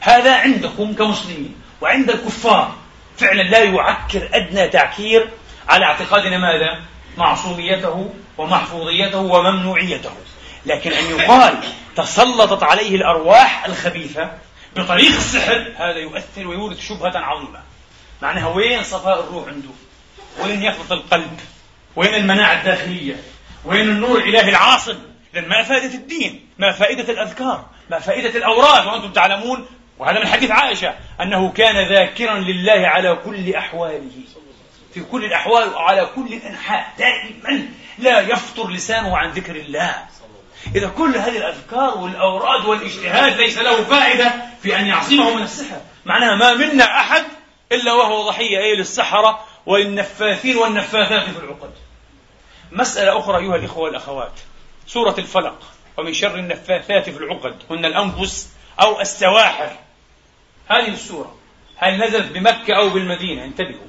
هذا عندكم كمسلمين وعند الكفار. فعلا لا يعكر أدنى تعكير على اعتقادنا ماذا؟ معصوميته ومحفوظيته وممنوعيته. لكن أن يقال تسلطت عليه الأرواح الخبيثة بطريق السحر هذا يؤثر ويورث شبهة عظيمة. معناها وين صفاء الروح عنده؟ وين يقظة القلب؟ وين المناعة الداخلية؟ وين النور الإلهي العاصم؟ إذا ما فائدة الدين ما فائدة الأذكار ما فائدة الأوراد وأنتم تعلمون وهذا من حديث عائشة أنه كان ذاكرا لله على كل أحواله. في كل الأحوال وعلى كل الأنحاء دائما لا يفطر لسانه عن ذكر الله. إذا كل هذه الأذكار والأوراد والاجتهاد ليس له فائدة في أن يعصمه من السحر. معناها ما منا أحد إلا وهو ضحية أي للسحرة والنفاثين والنفاثات في العقد. مسألة أخرى أيها الإخوة والأخوات. سورة الفلق ومن شر النفاثات في العقد هن الأنفس أو السواحر. هذه السورة هل نزلت بمكة أو بالمدينة؟ انتبهوا.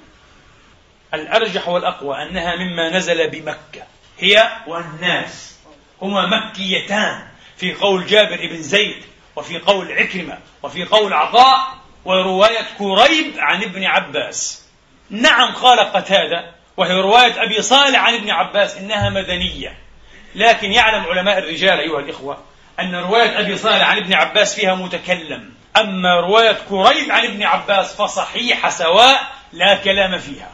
الأرجح والأقوى أنها مما نزل بمكة. هي والناس. هما مكيتان في قول جابر بن زيد وفي قول عكرمة وفي قول عطاء ورواية كريب عن ابن عباس. نعم قال قتادة وهي رواية أبي صالح عن ابن عباس إنها مدنية. لكن يعلم علماء الرجال أيها الإخوة أن رواية أبي صالح عن ابن عباس فيها متكلم. أما رواية كريب عن ابن عباس فصحيحة سواء لا كلام فيها.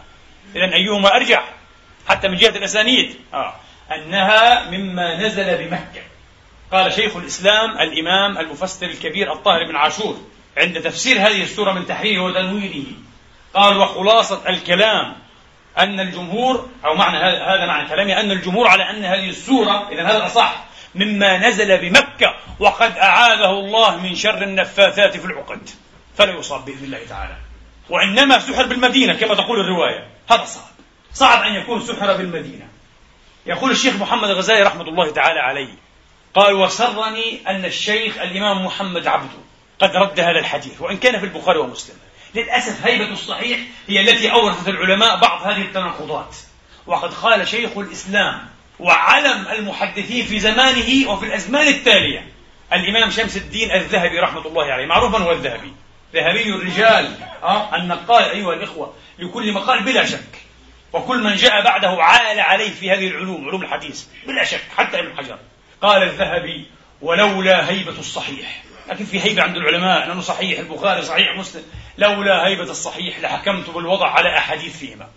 إذا أيهما أرجح حتى من جهة الأسانيد. آه. أنها مما نزل بمكة. قال شيخ الإسلام الإمام المفسر الكبير الطاهر بن عاشور عند تفسير هذه السورة من تحريره وتنويره. قال وخلاصة الكلام أن الجمهور أو معنى هذا معنى كلامي أن الجمهور على أن هذه السورة إذا هذا أصح مما نزل بمكة وقد أعاذه الله من شر النفاثات في العقد. فلا يصاب بإذن الله تعالى. وإنما سحر بالمدينة كما تقول الرواية. هذا صعب. صعب أن يكون سحر بالمدينة. يقول الشيخ محمد الغزالي رحمة الله تعالى عليه قال وسرني أن الشيخ الإمام محمد عبده قد رد هذا الحديث وإن كان في البخاري ومسلم. للأسف هيبة الصحيح هي التي أورثت العلماء بعض هذه التناقضات وقد قال شيخ الإسلام وعلم المحدثين في زمانه وفي الأزمان التالية الإمام شمس الدين الذهبي رحمة الله عليه. معروف من هو الذهبي. ذهبي الرجال. أه؟ النقال أيها الإخوة لكل مقال بلا شك. وكل من جاء بعده عال عليه في هذه العلوم علوم الحديث بلا شك حتى ابن حجر. قال الذهبي ولولا هيبة الصحيح. لكن في هيبة عند العلماء أنه صحيح البخاري صحيح مسلم. لولا هيبة الصحيح لحكمت بالوضع على أحاديث فيهما.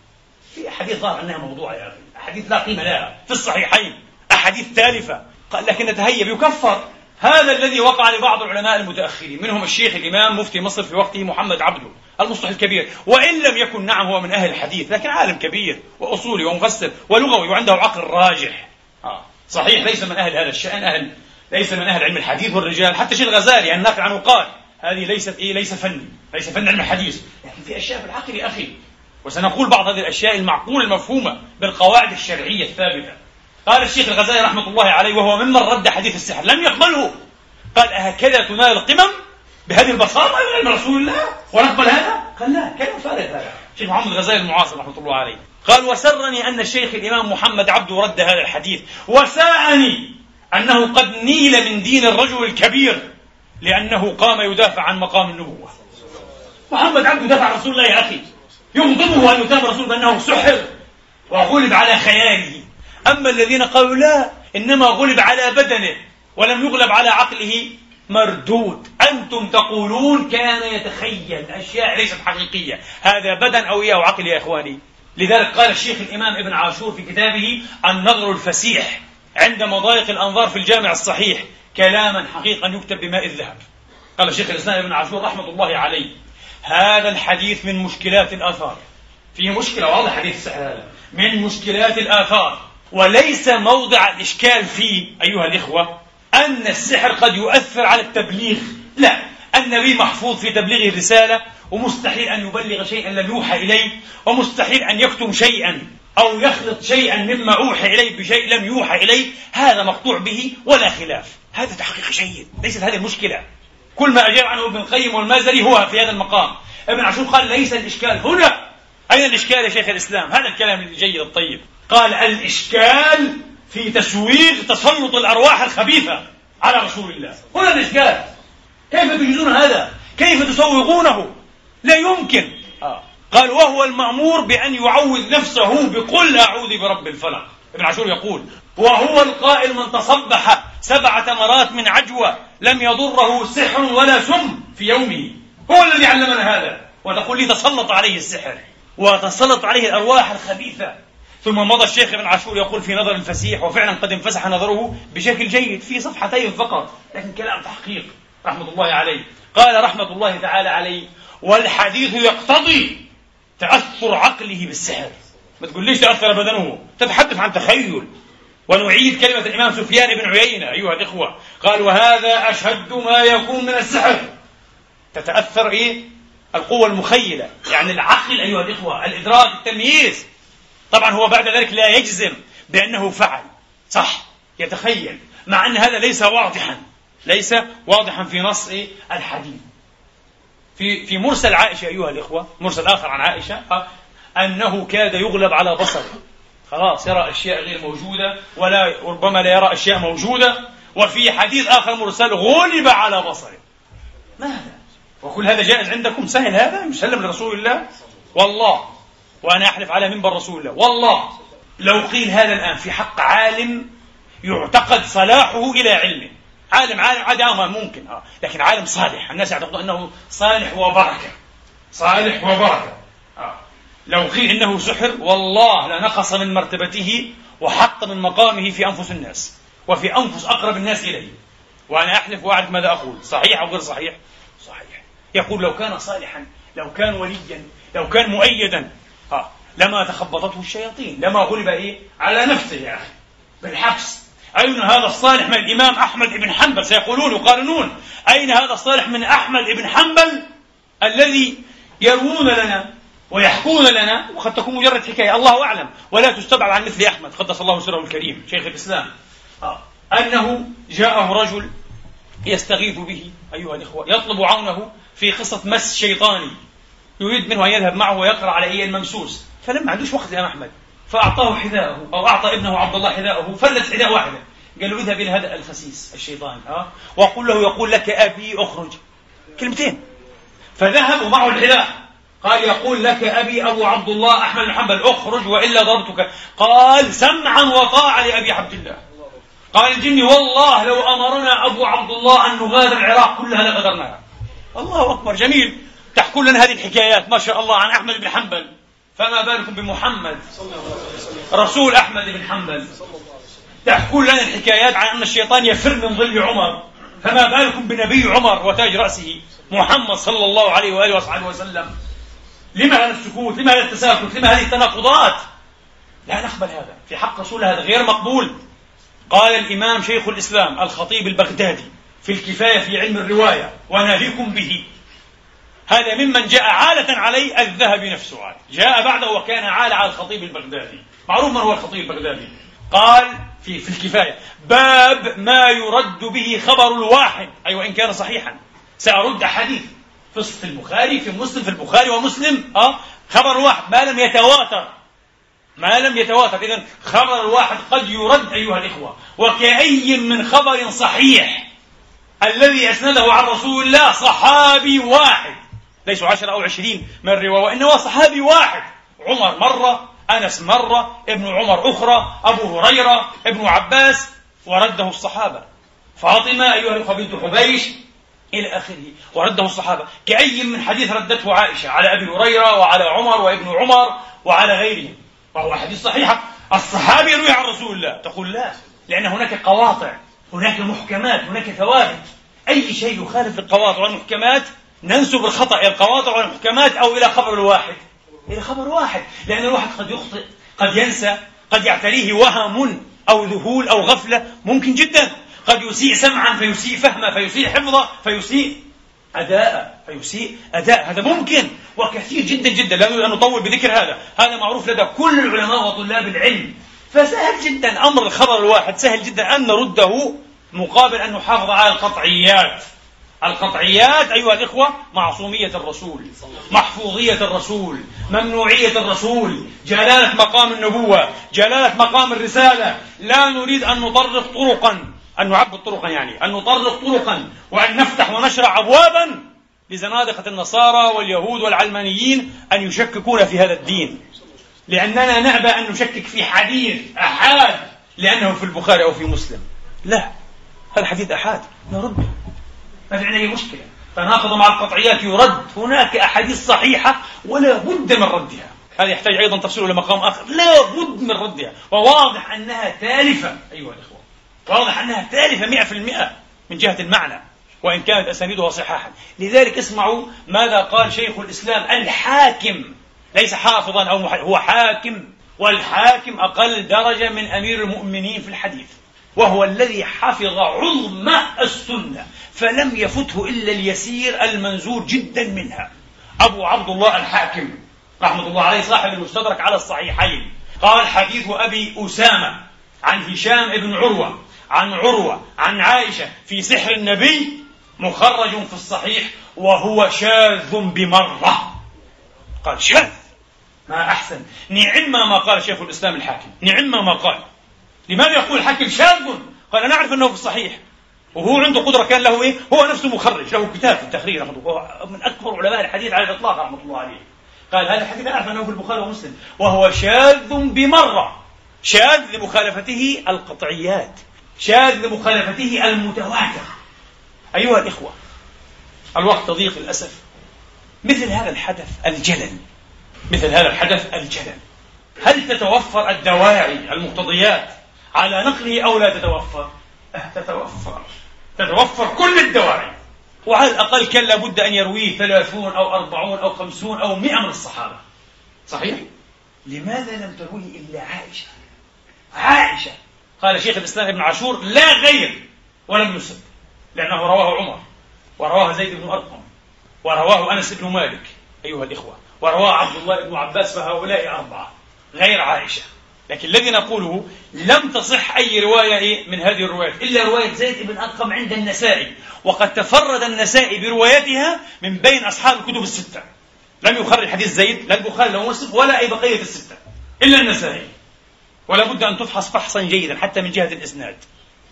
في أحاديث ظهر أنها موضوعة يا أخي. أحاديث لا قيمة لها. في الصحيحين أحاديث تالفة. قال لكن نتهيب يكفر هذا الذي وقع لبعض العلماء المتأخرين منهم الشيخ الإمام مفتي مصر في وقته محمد عبده المصلح الكبير. وإن لم يكن نعم هو من أهل الحديث لكن عالم كبير وأصولي ومفسر ولغوي وعنده عقل راجح. آه. صحيح ليس من أهل هذا الشأن أهل ليس من أهل علم الحديث والرجال حتى شيخ الغزالي الناقل عنه قال هذه ليست إيه ليس فني ليس فن علم الحديث. لكن في أشياء في العقل يا أخي وسنقول بعض هذه الأشياء المعقولة المفهومة بالقواعد الشرعية الثابتة. قال الشيخ الغزالي رحمة الله عليه وهو ممن رد حديث السحر لم يقبله. قال أهكذا تنال القمم بهذه البساطة؟ من رسول الله؟ ونقبل هذا؟ قال لا كلام فارغ هذا. شيخ محمد الغزالي المعاصر رحمة الله عليه. قال وسرني أن الشيخ الإمام محمد عبده رد هذا الحديث وساءني أنه قد نيل من دين الرجل الكبير لأنه قام يدافع عن مقام النبوة. محمد عبده دافع عن رسول الله يا أخي. يغضبه أن يتهم الرسول بأنه سحر وغلب على خياله. أما الذين قالوا لا إنما غلب على بدنه ولم يغلب على عقله مردود. أنتم تقولون كان يتخيل أشياء ليست حقيقية. هذا بدن أو إياه عقل يا إخواني. لذلك قال الشيخ الإمام ابن عاشور في كتابه النظر الفسيح. عند مضايق الأنظار في الجامع الصحيح كلاما حقيقا يكتب بماء الذهب. قال الشيخ الإسلام ابن عاشور رحمة الله عليه هذا الحديث من مشكلات الآثار. فيه مشكلة واضح حديث السحر هذا. من مشكلات الآثار. وليس موضع الإشكال فيه أيها الإخوة أن السحر قد يؤثر على التبليغ. لا النبي محفوظ في تبليغ الرسالة ومستحيل أن يبلغ شيئا لم يوحى إليه ومستحيل أن يكتم شيئا. أو يخلط شيئا مما أوحى إليه بشيء لم يوحى إليه هذا مقطوع به ولا خلاف. هذا تحقيق جيد ليست هذه المشكلة كل ما أجاب عنه ابن القيم والمازري هو في هذا المقام. ابن عاشور قال ليس الإشكال هنا. أين الإشكال يا شيخ الإسلام؟ هذا الكلام الجيد الطيب. قال الإشكال في تسويغ تسلط الأرواح الخبيثة على رسول الله. هنا الإشكال. كيف تجيزون هذا؟ كيف تسوغونه لا يمكن. قال وهو المأمور بأن يعوذ نفسه بقل أعوذ برب الفلق. ابن عاشور يقول وهو القائل من تصبح سبع تمرات من عجوة لم يضره سحر ولا سم في يومه. هو الذي علمنا هذا. وتقول لي تسلط عليه السحر وتسلط عليه الأرواح الخبيثة. ثم مضى الشيخ ابن عاشور يقول في نظر فسيح وفعلا قد انفسح نظره بشكل جيد في صفحتين فقط لكن كلام تحقيق رحمة الله عليه. قال رحمة الله تعالى عليه والحديث يقتضي تأثر عقله بالسحر. ما تقوليش تأثر بدنه. تتحدث عن تخيل. ونعيد كلمة الإمام سفيان بن عيينة أيها الإخوة. قال وهذا أشد ما يكون من السحر. تتأثر إيه؟ القوة المخيلة. يعني العقل أيها الإخوة الإدراك التمييز. طبعا هو بعد ذلك لا يجزم بأنه فعل صح يتخيل. مع أن هذا ليس واضحا. ليس واضحا في نص إيه؟ الحديث. في في مرسل عائشة أيها الإخوة مرسل آخر عن عائشة أنه كاد يغلب على بصره. خلاص يرى أشياء غير موجودة ولا ربما لا يرى أشياء موجودة وفي حديث آخر مرسل غلب على بصره. ماذا؟ وكل هذا جائز عندكم؟ سهل هذا؟ مسلم لرسول الله؟ والله. وأنا أحلف على منبر رسول الله. والله. لو قيل هذا الآن في حق عالم يعتقد صلاحه إلى علمه. عالم عالم عادي ممكن آه. لكن عالم صالح. الناس يعتقدون أنه صالح وبركة. صالح وبركة. آه. لو قيل إنه سحر والله لنقص من مرتبته وحط من مقامه في أنفس الناس وفي أنفس أقرب الناس إليه. وأنا أحلف وأعرف ماذا أقول. صحيح أو غير صحيح؟ صحيح. يقول لو كان صالحا لو كان وليا لو كان مؤيدا آه. لما تخبطته الشياطين لما غلب إيه؟ على نفسه يا أخي. بالحبس. أين هذا الصالح من الإمام أحمد بن حنبل؟ سيقولون يقارنون. أين هذا الصالح من أحمد بن حنبل الذي يروون لنا ويحكون لنا؟ وقد تكون مجرد حكاية الله أعلم. ولا تستبعد عن مثل أحمد. قدس الله سره الكريم. شيخ الإسلام. آه. أنه جاءه رجل يستغيث به أيها الإخوة يطلب عونه في قصة مس شيطاني. يريد منه أن يذهب معه ويقرأ على أي الممسوس فلما عندوش وقت يا أحمد. فأعطاه حذاءه أو أعطى ابنه عبد الله حذاءه فلت حذاء واحدة. قال له اذهب إلى هذا الخسيس الشيطان أه؟ وقل له يقول لك أبي أخرج. كلمتين. فذهب ومعه الحذاء. قال يقول لك أبي أبو عبد الله أحمد بن حنبل أخرج وإلا ضربتك. قال سمعا وطاعة لأبي عبد الله. قال الجني والله لو أمرنا أبو عبد الله أن نغادر العراق كلها لغادرناها. الله أكبر جميل. تحكون لنا هذه الحكايات ما شاء الله عن أحمد بن حنبل. فما بالكم بمحمد رسول أحمد بن حنبل. تحكون لنا الحكايات عن أن الشيطان يفر من ظل عمر. فما بالكم بنبي عمر وتاج رأسه محمد صلى الله عليه وآله وصحبه وسلم. لما هذا السكوت؟ لما هذا التساكت؟ لما هذه التناقضات؟ لا نقبل هذا. في حق رسول هذا غير مقبول. قال الإمام شيخ الإسلام الخطيب البغدادي في الكفاية في علم الرواية وناهيكم به هذا ممن جاء عالة عليه الذهبي نفسه عال. جاء بعده وكان عال على الخطيب البغدادي. معروف من هو الخطيب البغدادي؟ قال في, في الكفاية باب ما يرد به خبر الواحد. أي أيوة وإن كان صحيحا. سأرد حديث في البخاري في مسلم في البخاري ومسلم أه خبر واحد ما لم يتواتر. ما لم يتواتر. إذا خبر الواحد قد يرد أيها الإخوة. وكأي من خبر صحيح الذي أسنده عن رسول الله صحابي واحد. ليسوا عشرة أو عشرين من الرواية وإنما صحابي واحد. عمر مرة أنس مرة ابن عمر أخرى أبو هريرة ابن عباس ورده الصحابة. فاطمة أيها الأخوة بنت حبيش إلى آخره ورده الصحابة. كأي من حديث ردته عائشة على أبي هريرة وعلى عمر وابن عمر وعلى غيرهم. وهو حديث صحيحة الصحابي يروي عن رسول الله. تقول لا لأن هناك قواطع هناك محكمات هناك ثوابت أي شيء يخالف القواطع والمحكمات ننسب الخطأ إلى القواطع والمحكمات أو إلى خبر الواحد. إلى خبر واحد. لأن الواحد قد يخطئ قد ينسى قد يعتريه وهم أو ذهول أو غفلة. ممكن جدا. قد يسيء سمعا فيسيء فهما فيسيء حفظا فيسيء أداء فيسيء أداء. هذا ممكن. وكثير جدا جدا. لا نريد أن نطول بذكر هذا. هذا معروف لدى كل العلماء وطلاب العلم. فسهل جدا أمر الخبر الواحد. سهل جدا أن نرده مقابل أن نحافظ على القطعيات. القطعيات أيها الإخوة معصومية الرسول محفوظية الرسول ممنوعية الرسول جلالة مقام النبوة جلالة مقام الرسالة. لا نريد أن نطرق طرقا أن نعبد طرقا يعني أن نطرق طرقا وأن نفتح ونشرع أبوابا لزنادقة النصارى واليهود والعلمانيين أن يشككون في هذا الدين. لأننا نأبى أن نشكك في حديث أحاد لأنه في البخاري أو في مسلم. لا هذا حديث أحاد نرده ما في عندنا أي مشكلة. تناقض مع القطعيات يرد. هناك أحاديث صحيحة ولا بد من ردها. هذا يحتاج أيضا تفصيل إلى مقام آخر. لا بد من ردها. وواضح أنها تالفة. أيها الإخوة. واضح أنها تالفة مئة في المئة من جهة المعنى. وإن كانت أسانيدها صحاحا. لذلك اسمعوا ماذا قال شيخ الإسلام الحاكم. ليس حافظا أو محل. هو حاكم. والحاكم أقل درجة من أمير المؤمنين في الحديث. وهو الذي حفظ عظم السنة فلم يفته إلا اليسير المنزور جدا منها. أبو عبد الله الحاكم رحمة الله عليه صاحب المستدرك على الصحيحين قال حديث أبي أسامة عن هشام بن عروة عن عروة عن عائشة في سحر النبي مخرج في الصحيح وهو شاذ بمرة. قال شاذ ما أحسن. نعم ما قال شيخ الإسلام الحاكم نعم ما قال. لماذا يقول الحاكم شاذ قال أنا أعرف أنه في الصحيح. وهو عنده قدرة كان له إيه؟ هو نفسه مخرج له كتاب في التخريج من أكبر علماء الحديث على الإطلاق رحمة الله عليه. قال هذا الحديث أعرف أنه في البخاري ومسلم. وهو شاذ بمرة. شاذ لمخالفته القطعيات. شاذ لمخالفته المتواتر أيها الإخوة الوقت ضيق للأسف. مثل هذا الحدث الجلل. مثل هذا الحدث الجلل. هل تتوفر الدواعي المقتضيات على نقله أو لا تتوفر؟ أه تتوفر تتوفر كل الدواعي وعلى الأقل كان لابد أن يرويه ثلاثون أو أربعون أو خمسون أو مئة من الصحابة صحيح؟ لماذا لم ترويه إلا عائشة؟ عائشة قال شيخ الإسلام ابن عاشور لا غير ولم يسد لأنه رواه عمر ورواه زيد بن أرقم ورواه أنس بن مالك أيها الإخوة ورواه عبد الله بن عباس فهؤلاء أربعة غير عائشة لكن الذي نقوله لم تصح أي رواية من هذه الروايات إلا رواية زيد بن أرقم عند النسائي وقد تفرد النسائي بروايتها من بين أصحاب الكتب الستة. لم يخرج حديث زيد لا البخاري لا مسلم ولا أي بقية الستة إلا النسائي. ولا بد أن تفحص فحصا جيدا حتى من جهة الإسناد.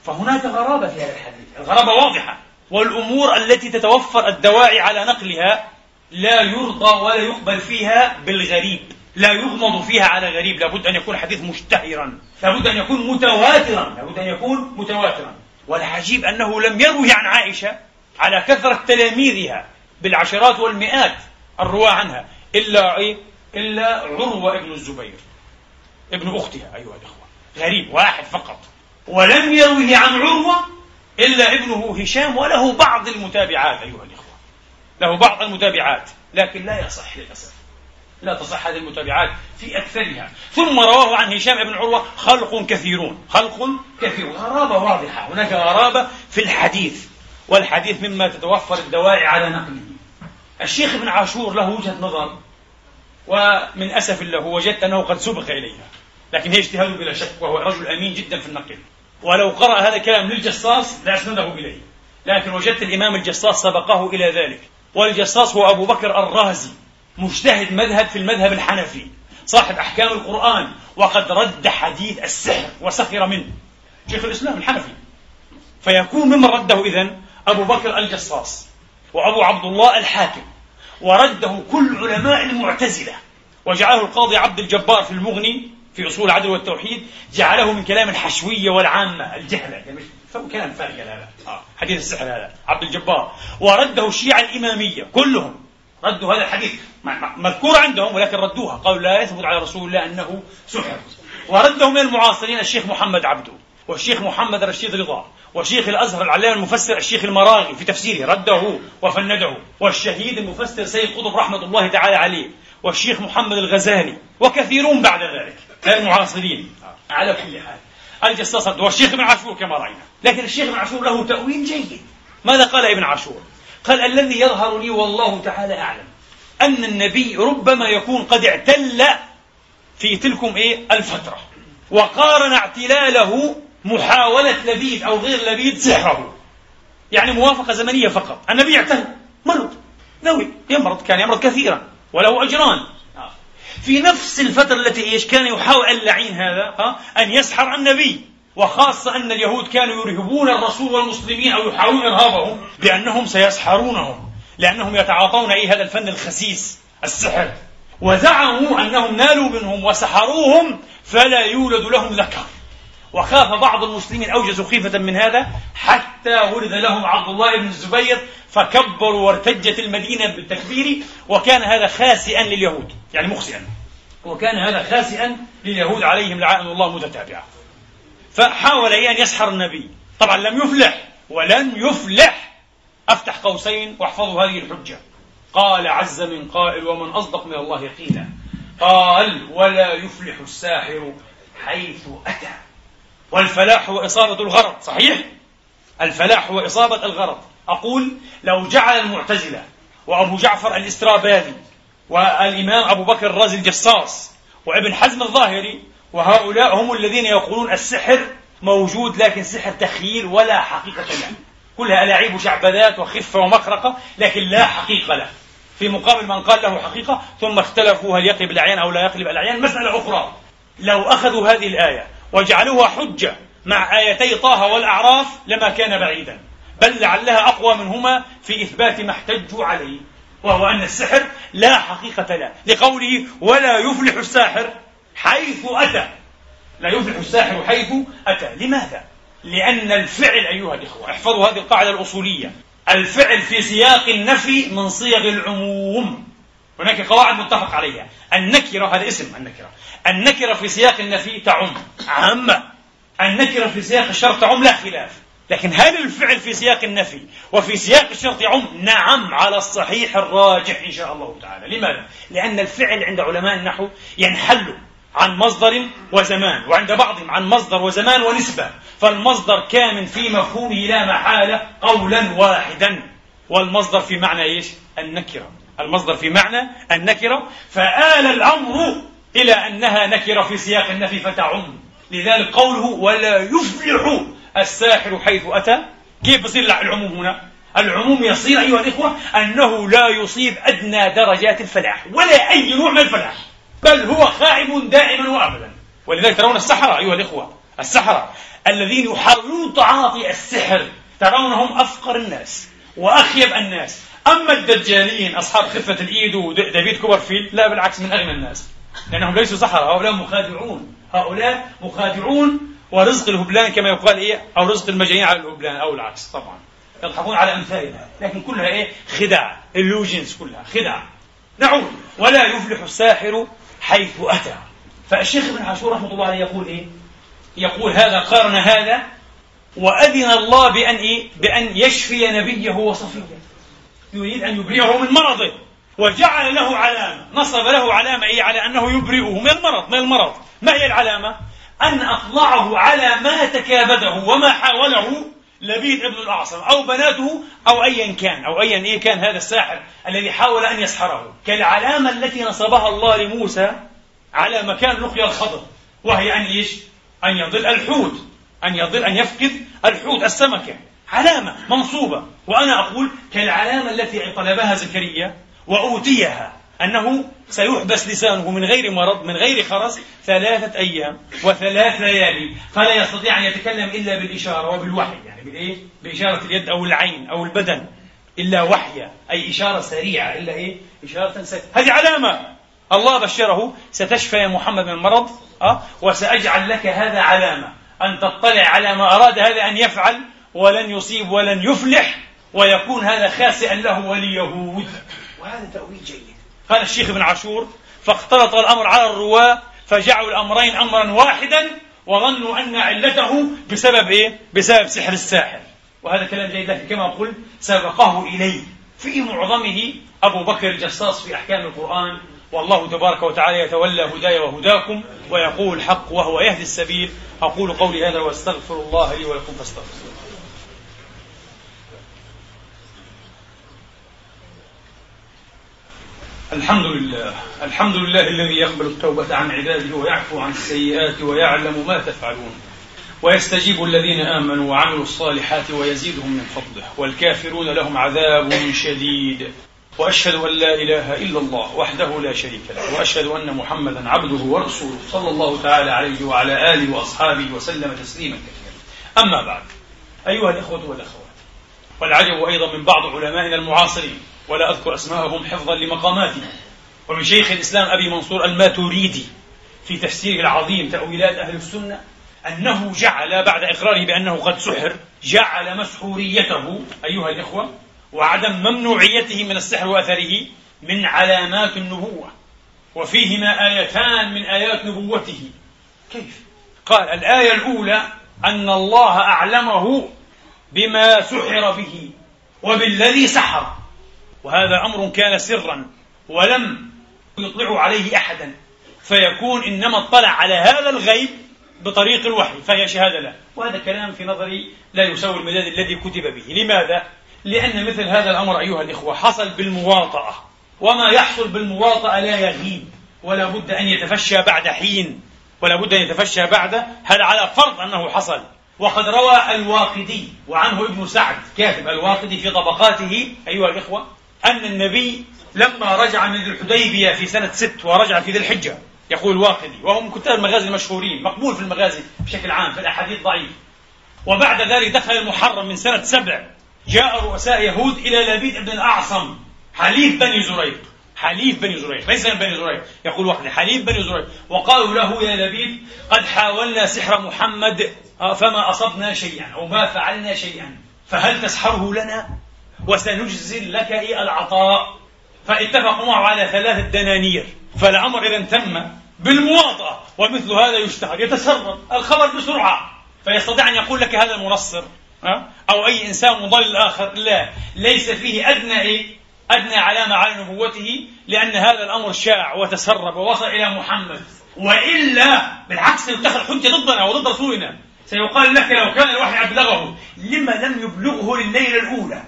فهناك غرابة في هذا الحديث. الغرابة واضحة. والأمور التي تتوفر الدواعي على نقلها لا يرضى ولا يقبل فيها بالغريب. لا يغمض فيها على غريب. لابد أن يكون حديث مشتهرا. لابد أن يكون متواترا. لابد أن يكون متواترا. والعجيب أنه لم يروي عن عائشة على كثرة تلاميذها بالعشرات والمئات الرواة عنها إلا إيه؟ إلا عروة ابن الزبير ابن أختها أيها الإخوة. غريب واحد فقط. ولم يروه عن عروة إلا ابنه هشام وله بعض المتابعات أيها الإخوة. له بعض المتابعات لكن لا يصح للأسف. لا تصح هذه المتابعات في أكثرها. ثم رواه عن هشام بن عروة خلق كثيرون. خلق كثير غرابة واضحة. هناك غرابة في الحديث. والحديث مما تتوفر الدواعي على نقله. الشيخ ابن عاشور له وجهة نظر ومن أسف له وجدت أنه قد سبق إليها. لكن هي اجتهاد بلا شك وهو رجل أمين جدا في النقل. ولو قرأ هذا الكلام للجصاص لأسنده إليه. لكن وجدت الإمام الجصاص سبقه إلى ذلك. والجصاص هو أبو بكر الرازي. مجتهد مذهب في المذهب الحنفي صاحب أحكام القرآن وقد رد حديث السحر وسخر منه. شيخ الإسلام الحنفي. فيكون ممن رده إذن أبو بكر الجصاص وأبو عبد الله الحاكم. ورده كل علماء المعتزلة. وجعله القاضي عبد الجبار في المغني في أصول العدل والتوحيد جعله من كلام الحشوية والعامة الجهلة. يعني كلام فارغ هذا. آه. حديث السحر هذا عبد الجبار. ورده الشيعة الإمامية كلهم. ردوا هذا الحديث. مذكور عندهم ولكن ردوها. قالوا لا يثبت على رسول الله أنه سحر. ورده من المعاصرين الشيخ محمد عبده والشيخ محمد رشيد رضا وشيخ الأزهر العلامة المفسر الشيخ المراغي في تفسيره رده وفنده. والشهيد المفسر سيد قطب رحمة الله تعالى عليه والشيخ محمد الغزالي وكثيرون بعد ذلك المعاصرين. على كل حال الجصاص والشيخ ابن عاشور كما رأينا. لكن الشيخ ابن عاشور له تأويل جيد. ماذا قال ابن عاشور؟ قال الذي يظهر لي والله تعالى أعلم أن النبي ربما يكون قد اعتل في تلكم إيه؟ الفترة. وقارن اعتلاله محاولة لبيد أو غير لبيد سحره. يعني موافقة زمنية فقط. النبي يعتل مرض. نوي يمرض. كان يمرض كثيرا. وله أجران. في نفس الفترة التي إيش؟ كان يحاول اللعين هذا أن يسحر النبي. وخاصة أن اليهود كانوا يرهبون الرسول والمسلمين أو يحاولون إرهابهم بأنهم سيسحرونهم لأنهم يتعاطون أي هذا الفن الخسيس السحر. وزعموا أنهم نالوا منهم وسحروهم فلا يولد لهم ذكر. وخاف بعض المسلمين أوجزوا خيفة من هذا حتى ولد لهم عبد الله بن الزبير فكبروا وارتجت المدينة بالتكبير وكان هذا خاسئا لليهود يعني مخسئا وكان هذا خاسئا لليهود عليهم لعائن الله متتابعة. فحاول أن يسحر النبي. طبعا لم يفلح ولن يفلح. أفتح قوسين واحفظوا هذه الحجة. قال عز من قائل ومن أصدق من الله قيلا قال ولا يفلح الساحر حيث أتى والفلاح هو إصابة الغرض صحيح؟ الفلاح هو إصابة الغرض. أقول لو جعل المعتزلة وأبو جعفر الاسترابادي والإمام أبو بكر الرازي الجصاص وابن حزم الظاهري وهؤلاء هم الذين يقولون السحر موجود لكن سحر تخيل ولا حقيقة له. كلها ألاعيب شعبذات وخفة ومخرقة لكن لا حقيقة له. في مقابل من قال له حقيقة ثم اختلفوا هل يقلب الأعيان أو لا يقلب الأعيان مسألة أخرى. لو أخذوا هذه الآية وجعلوها حجة مع آيتي طه والأعراف لما كان بعيدا. بل لعلها أقوى منهما في إثبات ما احتجوا عليه وهو أن السحر لا حقيقة له. لقوله ولا يفلح الساحر. حيث أتى. لا يفلح الساحر حيث أتى. لماذا؟ لأن الفعل أيها الإخوة احفظوا هذه القاعدة الأصولية الفعل في سياق النفي من صيغ العموم. هناك قواعد متفق عليها. النكرة هذا اسم النكرة. النكرة في سياق النفي تعم. عامة. النكرة في سياق الشرط تعم لا خلاف. لكن هل الفعل في سياق النفي وفي سياق الشرط يعم؟ نعم على الصحيح الراجح إن شاء الله تعالى. لماذا؟ لأن الفعل عند علماء النحو ينحل عن مصدر وزمان وعند بعضهم عن مصدر وزمان ونسبة. فالمصدر كامن في مفهومه لا محالة قولا واحدا. والمصدر في معنى إيش؟ النكرة. المصدر في معنى النكرة. فآل الأمر إلى أنها نكرة في سياق النفي فتعم. لذلك قوله ولا يفلح الساحر حيث أتى. كيف يصير العموم هنا؟ العموم يصير أيها الإخوة أنه لا يصيب أدنى درجات الفلاح ولا أي نوع من الفلاح. بل هو خائب دائما وأبدا. ولذلك ترون السحرة أيها الإخوة السحرة الذين يحاولون تعاطي السحر ترونهم أفقر الناس وأخيب الناس. أما الدجالين أصحاب خفة الإيد وديفيد كوبرفيلد لا بالعكس من أغنى الناس. لأنهم ليسوا سحرة هؤلاء مخادعون. هؤلاء مخادعون ورزق الهبلان كما يقال إيه أو رزق المجانين على الهبلان أو العكس طبعا. يضحكون على أمثالها لكن كلها إيه خداع illusions كلها خداع. نعود. ولا يفلح الساحر حيث أتى. فالشيخ ابن عاشور رحمة الله عليه يقول إيه؟ يقول هذا قارن هذا وأذن الله بأن إيه؟ بأن يشفي نبيه وصفيه. يريد أن يبرئه من مرضه وجعل له علامة. نصب له علامة إيه؟ على أنه يبرئه من المرض. من المرض. ما هي العلامة؟ أن أطلعه على ما تكابده وما حاوله لبيد ابن الأعصم أو بناته أو أيا كان أو أيا إيه كان هذا الساحر الذي حاول أن يسحره. كالعلامة التي نصبها الله لموسى على مكان لقيا الخضر وهي أن إيش؟ أن يضل الحوت أن يضل أن يفقد الحوت السمكة. علامة منصوبة. وأنا أقول كالعلامة التي طلبها زكريا وأوتيها أنه سيحبس لسانه من غير مرض من غير خرس ثلاثة أيام وثلاث ليالي. فلا يستطيع أن يتكلم إلا بالإشارة وبالوحي. يعني بالإيه؟ بإشارة اليد أو العين أو البدن. إلا وحيا أي إشارة سريعة. إلا إيه؟ إشارة سريعة. هذه علامة. الله بشره ستشفى يا محمد من المرض أه؟ وسأجعل لك هذا علامة. أن تطلع على ما أراد هذا أن يفعل ولن يصيب ولن يفلح ويكون هذا خاسئا له وليهود وهذا تأويل جيد. قال الشيخ ابن عاشور فاختلط الأمر على الرواة فجعلوا الأمرين أمرا واحدا وظنوا أن علته بسبب إيه؟ بسبب سحر الساحر. وهذا كلام جيد لكن كما قلت سبقه إليه. في معظمه أبو بكر الجصاص في أحكام القرآن والله تبارك وتعالى يتولى هداي وهداكم ويقول الحق وهو يهدي السبيل. أقول قولي هذا وأستغفر الله لي ولكم فاستغفروه. الحمد لله. الحمد لله الذي يقبل التوبة عن عباده ويعفو عن السيئات ويعلم ما تفعلون. ويستجيب الذين آمنوا وعملوا الصالحات ويزيدهم من فضله. والكافرون لهم عذاب شديد. وأشهد أن لا إله إلا الله وحده لا شريك له. وأشهد أن محمدا عبده ورسوله صلى الله تعالى عليه وعلى آله وأصحابه وسلم تسليما كثيرا. أما بعد أيها الإخوة والأخوات والعجب أيضا من بعض علمائنا المعاصرين. ولا أذكر أسماءهم حفظا لمقاماتهم ومن شيخ الإسلام أبي منصور الماتوريدي في تفسيره العظيم تأويلات أهل السنة أنه جعل بعد إقراره بأنه قد سحر جعل مسحوريته أيها الإخوة وعدم ممنوعيته من السحر وأثره من علامات النبوة وفيهما آيتان من آيات نبوته. كيف؟ قال الآية الأولى أن الله أعلمه بما سحر به وبالذي سحر. وهذا أمر كان سرا ولم يطلع عليه احدا. فيكون إنما اطلع على هذا الغيب بطريق الوحي فهي شهادة له. وهذا كلام في نظري لا يساوي المداد الذي كتب به. لماذا؟ لأن مثل هذا الأمر أيها الإخوة حصل بالمواطأة. وما يحصل بالمواطأة لا يغيب ولا بد أن يتفشى بعد حين ولا بد أن يتفشى بعد هذا على فرض أنه حصل. وقد روى الواقدي وعنه ابن سعد كاتب الواقدي في طبقاته أيها الإخوة. أن النبي لما رجع من الحديبية في سنة ست ورجع في ذي الحجة يقول الواقدي وهو من كتاب المغازي المشهورين مقبول في المغازي بشكل عام في الأحاديث ضعيف. وبعد ذلك دخل المحرم من سنة سبع جاء رؤساء يهود إلى لبيد بن الأعصم حليف بني زريق. حليف بني زريق ليس من بني زريق. يقول وحده حليف بني زريق. وقالوا له يا لبيد قد حاولنا سحر محمد آه، فما أصبنا شيئا أو ما فعلنا شيئا فهل تسحره لنا؟ وسنجزل لك إيه العطاء. فاتفقوا معه على ثلاثة دنانير. فالأمر إذا تم بالمواطأة ومثل هذا يشتهر يتسرب الخبر بسرعة. فيستطيع أن يقول لك هذا المنصر أو أي إنسان مضل آخر. لا ليس فيه أدنى إيه؟ أدنى علامة على نبوته لأن هذا الأمر شاع وتسرب ووصل إلى محمد. وإلا بالعكس سيتخذ حجة ضدنا وضد رسولنا. سيقال لك لو كان الوحي أبلغه لما لم يبلغه لليلة الأولى.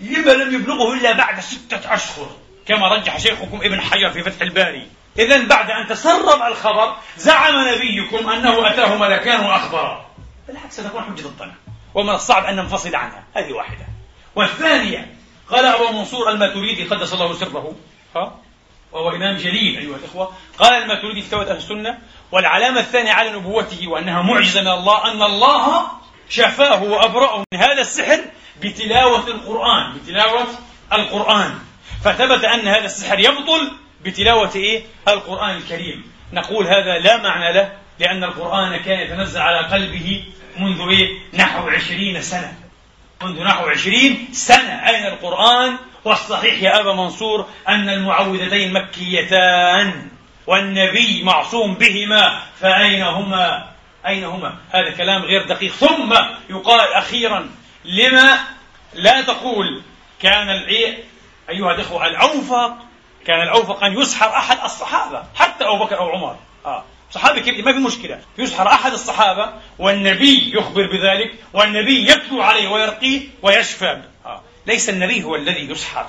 لما لم يبلغه إلا بعد ستة أشهر كما رجح شيخكم ابن حجر في فتح الباري. إذا بعد أن تسرب الخبر زعم نبيكم أنه أتاه ملكان وأخبرا بالعكس ستكون حجة الظن ومن الصعب أن ننفصل عنها. هذه واحدة. والثانية قال أبو منصور الماتريدي قدس الله سره. ها؟ وهو إمام جليل أيها الإخوة. قال الماتريدي في توبة أهل السنة والعلامة الثانية على نبوته وأنها معجزة من الله أن الله شفاه وأبرأه من هذا السحر بتلاوة القرآن بتلاوة القرآن. فثبت أن هذا السحر يبطل بتلاوة إيه؟ القرآن الكريم. نقول هذا لا معنى له لأن القرآن كان يتنزل على قلبه منذ إيه؟ نحو عشرين سنة. منذ نحو عشرين سنة. أين القرآن؟ والصحيح يا أبا منصور أن المعوذتين مكيتان والنبي معصوم بهما فأين هما؟ أين هما؟ هذا كلام غير دقيق. ثم يقال أخيرا لما لا تقول كان أيها الإخوة الأوفق كان الأوفق أن يسحر أحد الصحابة حتى أبو بكر أو عمر. آه. صحابي كبير ما في مشكلة. يسحر أحد الصحابة والنبي يخبر بذلك والنبي يتلو عليه ويرقيه ويشفى آه. ليس النبي هو الذي يسحر.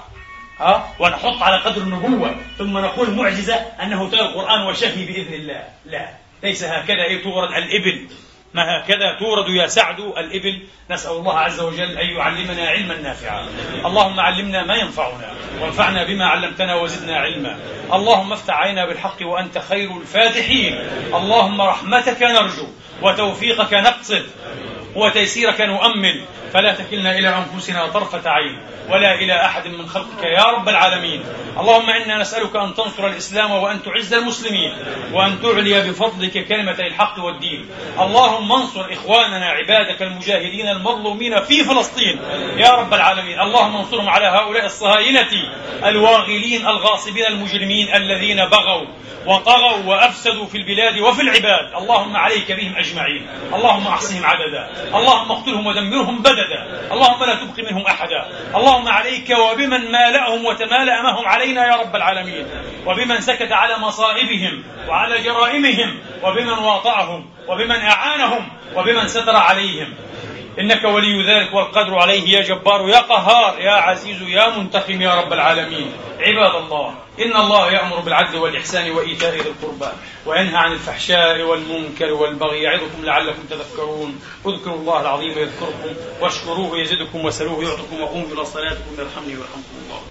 ها ونحط على قدر النبوة ثم نقول معجزة أنه تلا القرآن وشفي بإذن الله. لا. ليس هكذا أي تورد الإبل. ما هكذا؟ تورد يا سعد الإبل. نسأل الله عز وجل أن يعلمنا علما نافعا. اللهم علمنا ما ينفعنا وانفعنا بما علمتنا وزدنا علما. اللهم افتح علينا بالحق وأنت خير الفاتحين. اللهم رحمتك نرجو وتوفيقك نقصد. وتيسيرك نؤمل فلا تكلنا إلى أنفسنا طرفة عين ولا إلى أحد من خلقك يا رب العالمين. اللهم إنا نسألك أن تنصر الإسلام وأن تعز المسلمين وأن تعلي بفضلك كلمة الحق والدين. اللهم انصر إخواننا عبادك المجاهدين المظلومين في فلسطين. يا رب العالمين اللهم انصرهم على هؤلاء الصهاينة الواغلين الغاصبين المجرمين الذين بغوا وطغوا وأفسدوا في البلاد وفي العباد. اللهم عليك بهم أجمعين. اللهم أحصهم عددا. اللهم اقتلهم ودمرهم بددا. اللهم لا تبق منهم أحدا. اللهم عليك وبمن مالأهم وتمالأ معهم علينا يا رب العالمين. وبمن سكت على مصائبهم وعلى جرائمهم وبمن واطعهم وبمن أعانهم وبمن ستر عليهم. إنك ولي ذلك والقدر عليه يا جبار يا قهار يا عزيز يا منتقم يا رب العالمين. عباد الله إن الله يأمر بالعدل والإحسان وإيتاء ذي القربى وينهى عن الفحشاء والمنكر والبغي يعظكم لعلكم تذكرون. اذكروا الله العظيم يذكركم واشكروه يزدكم وسلوه يعطكم وقوموا إلى صلاتكم. يرحمني ويرحمكم الله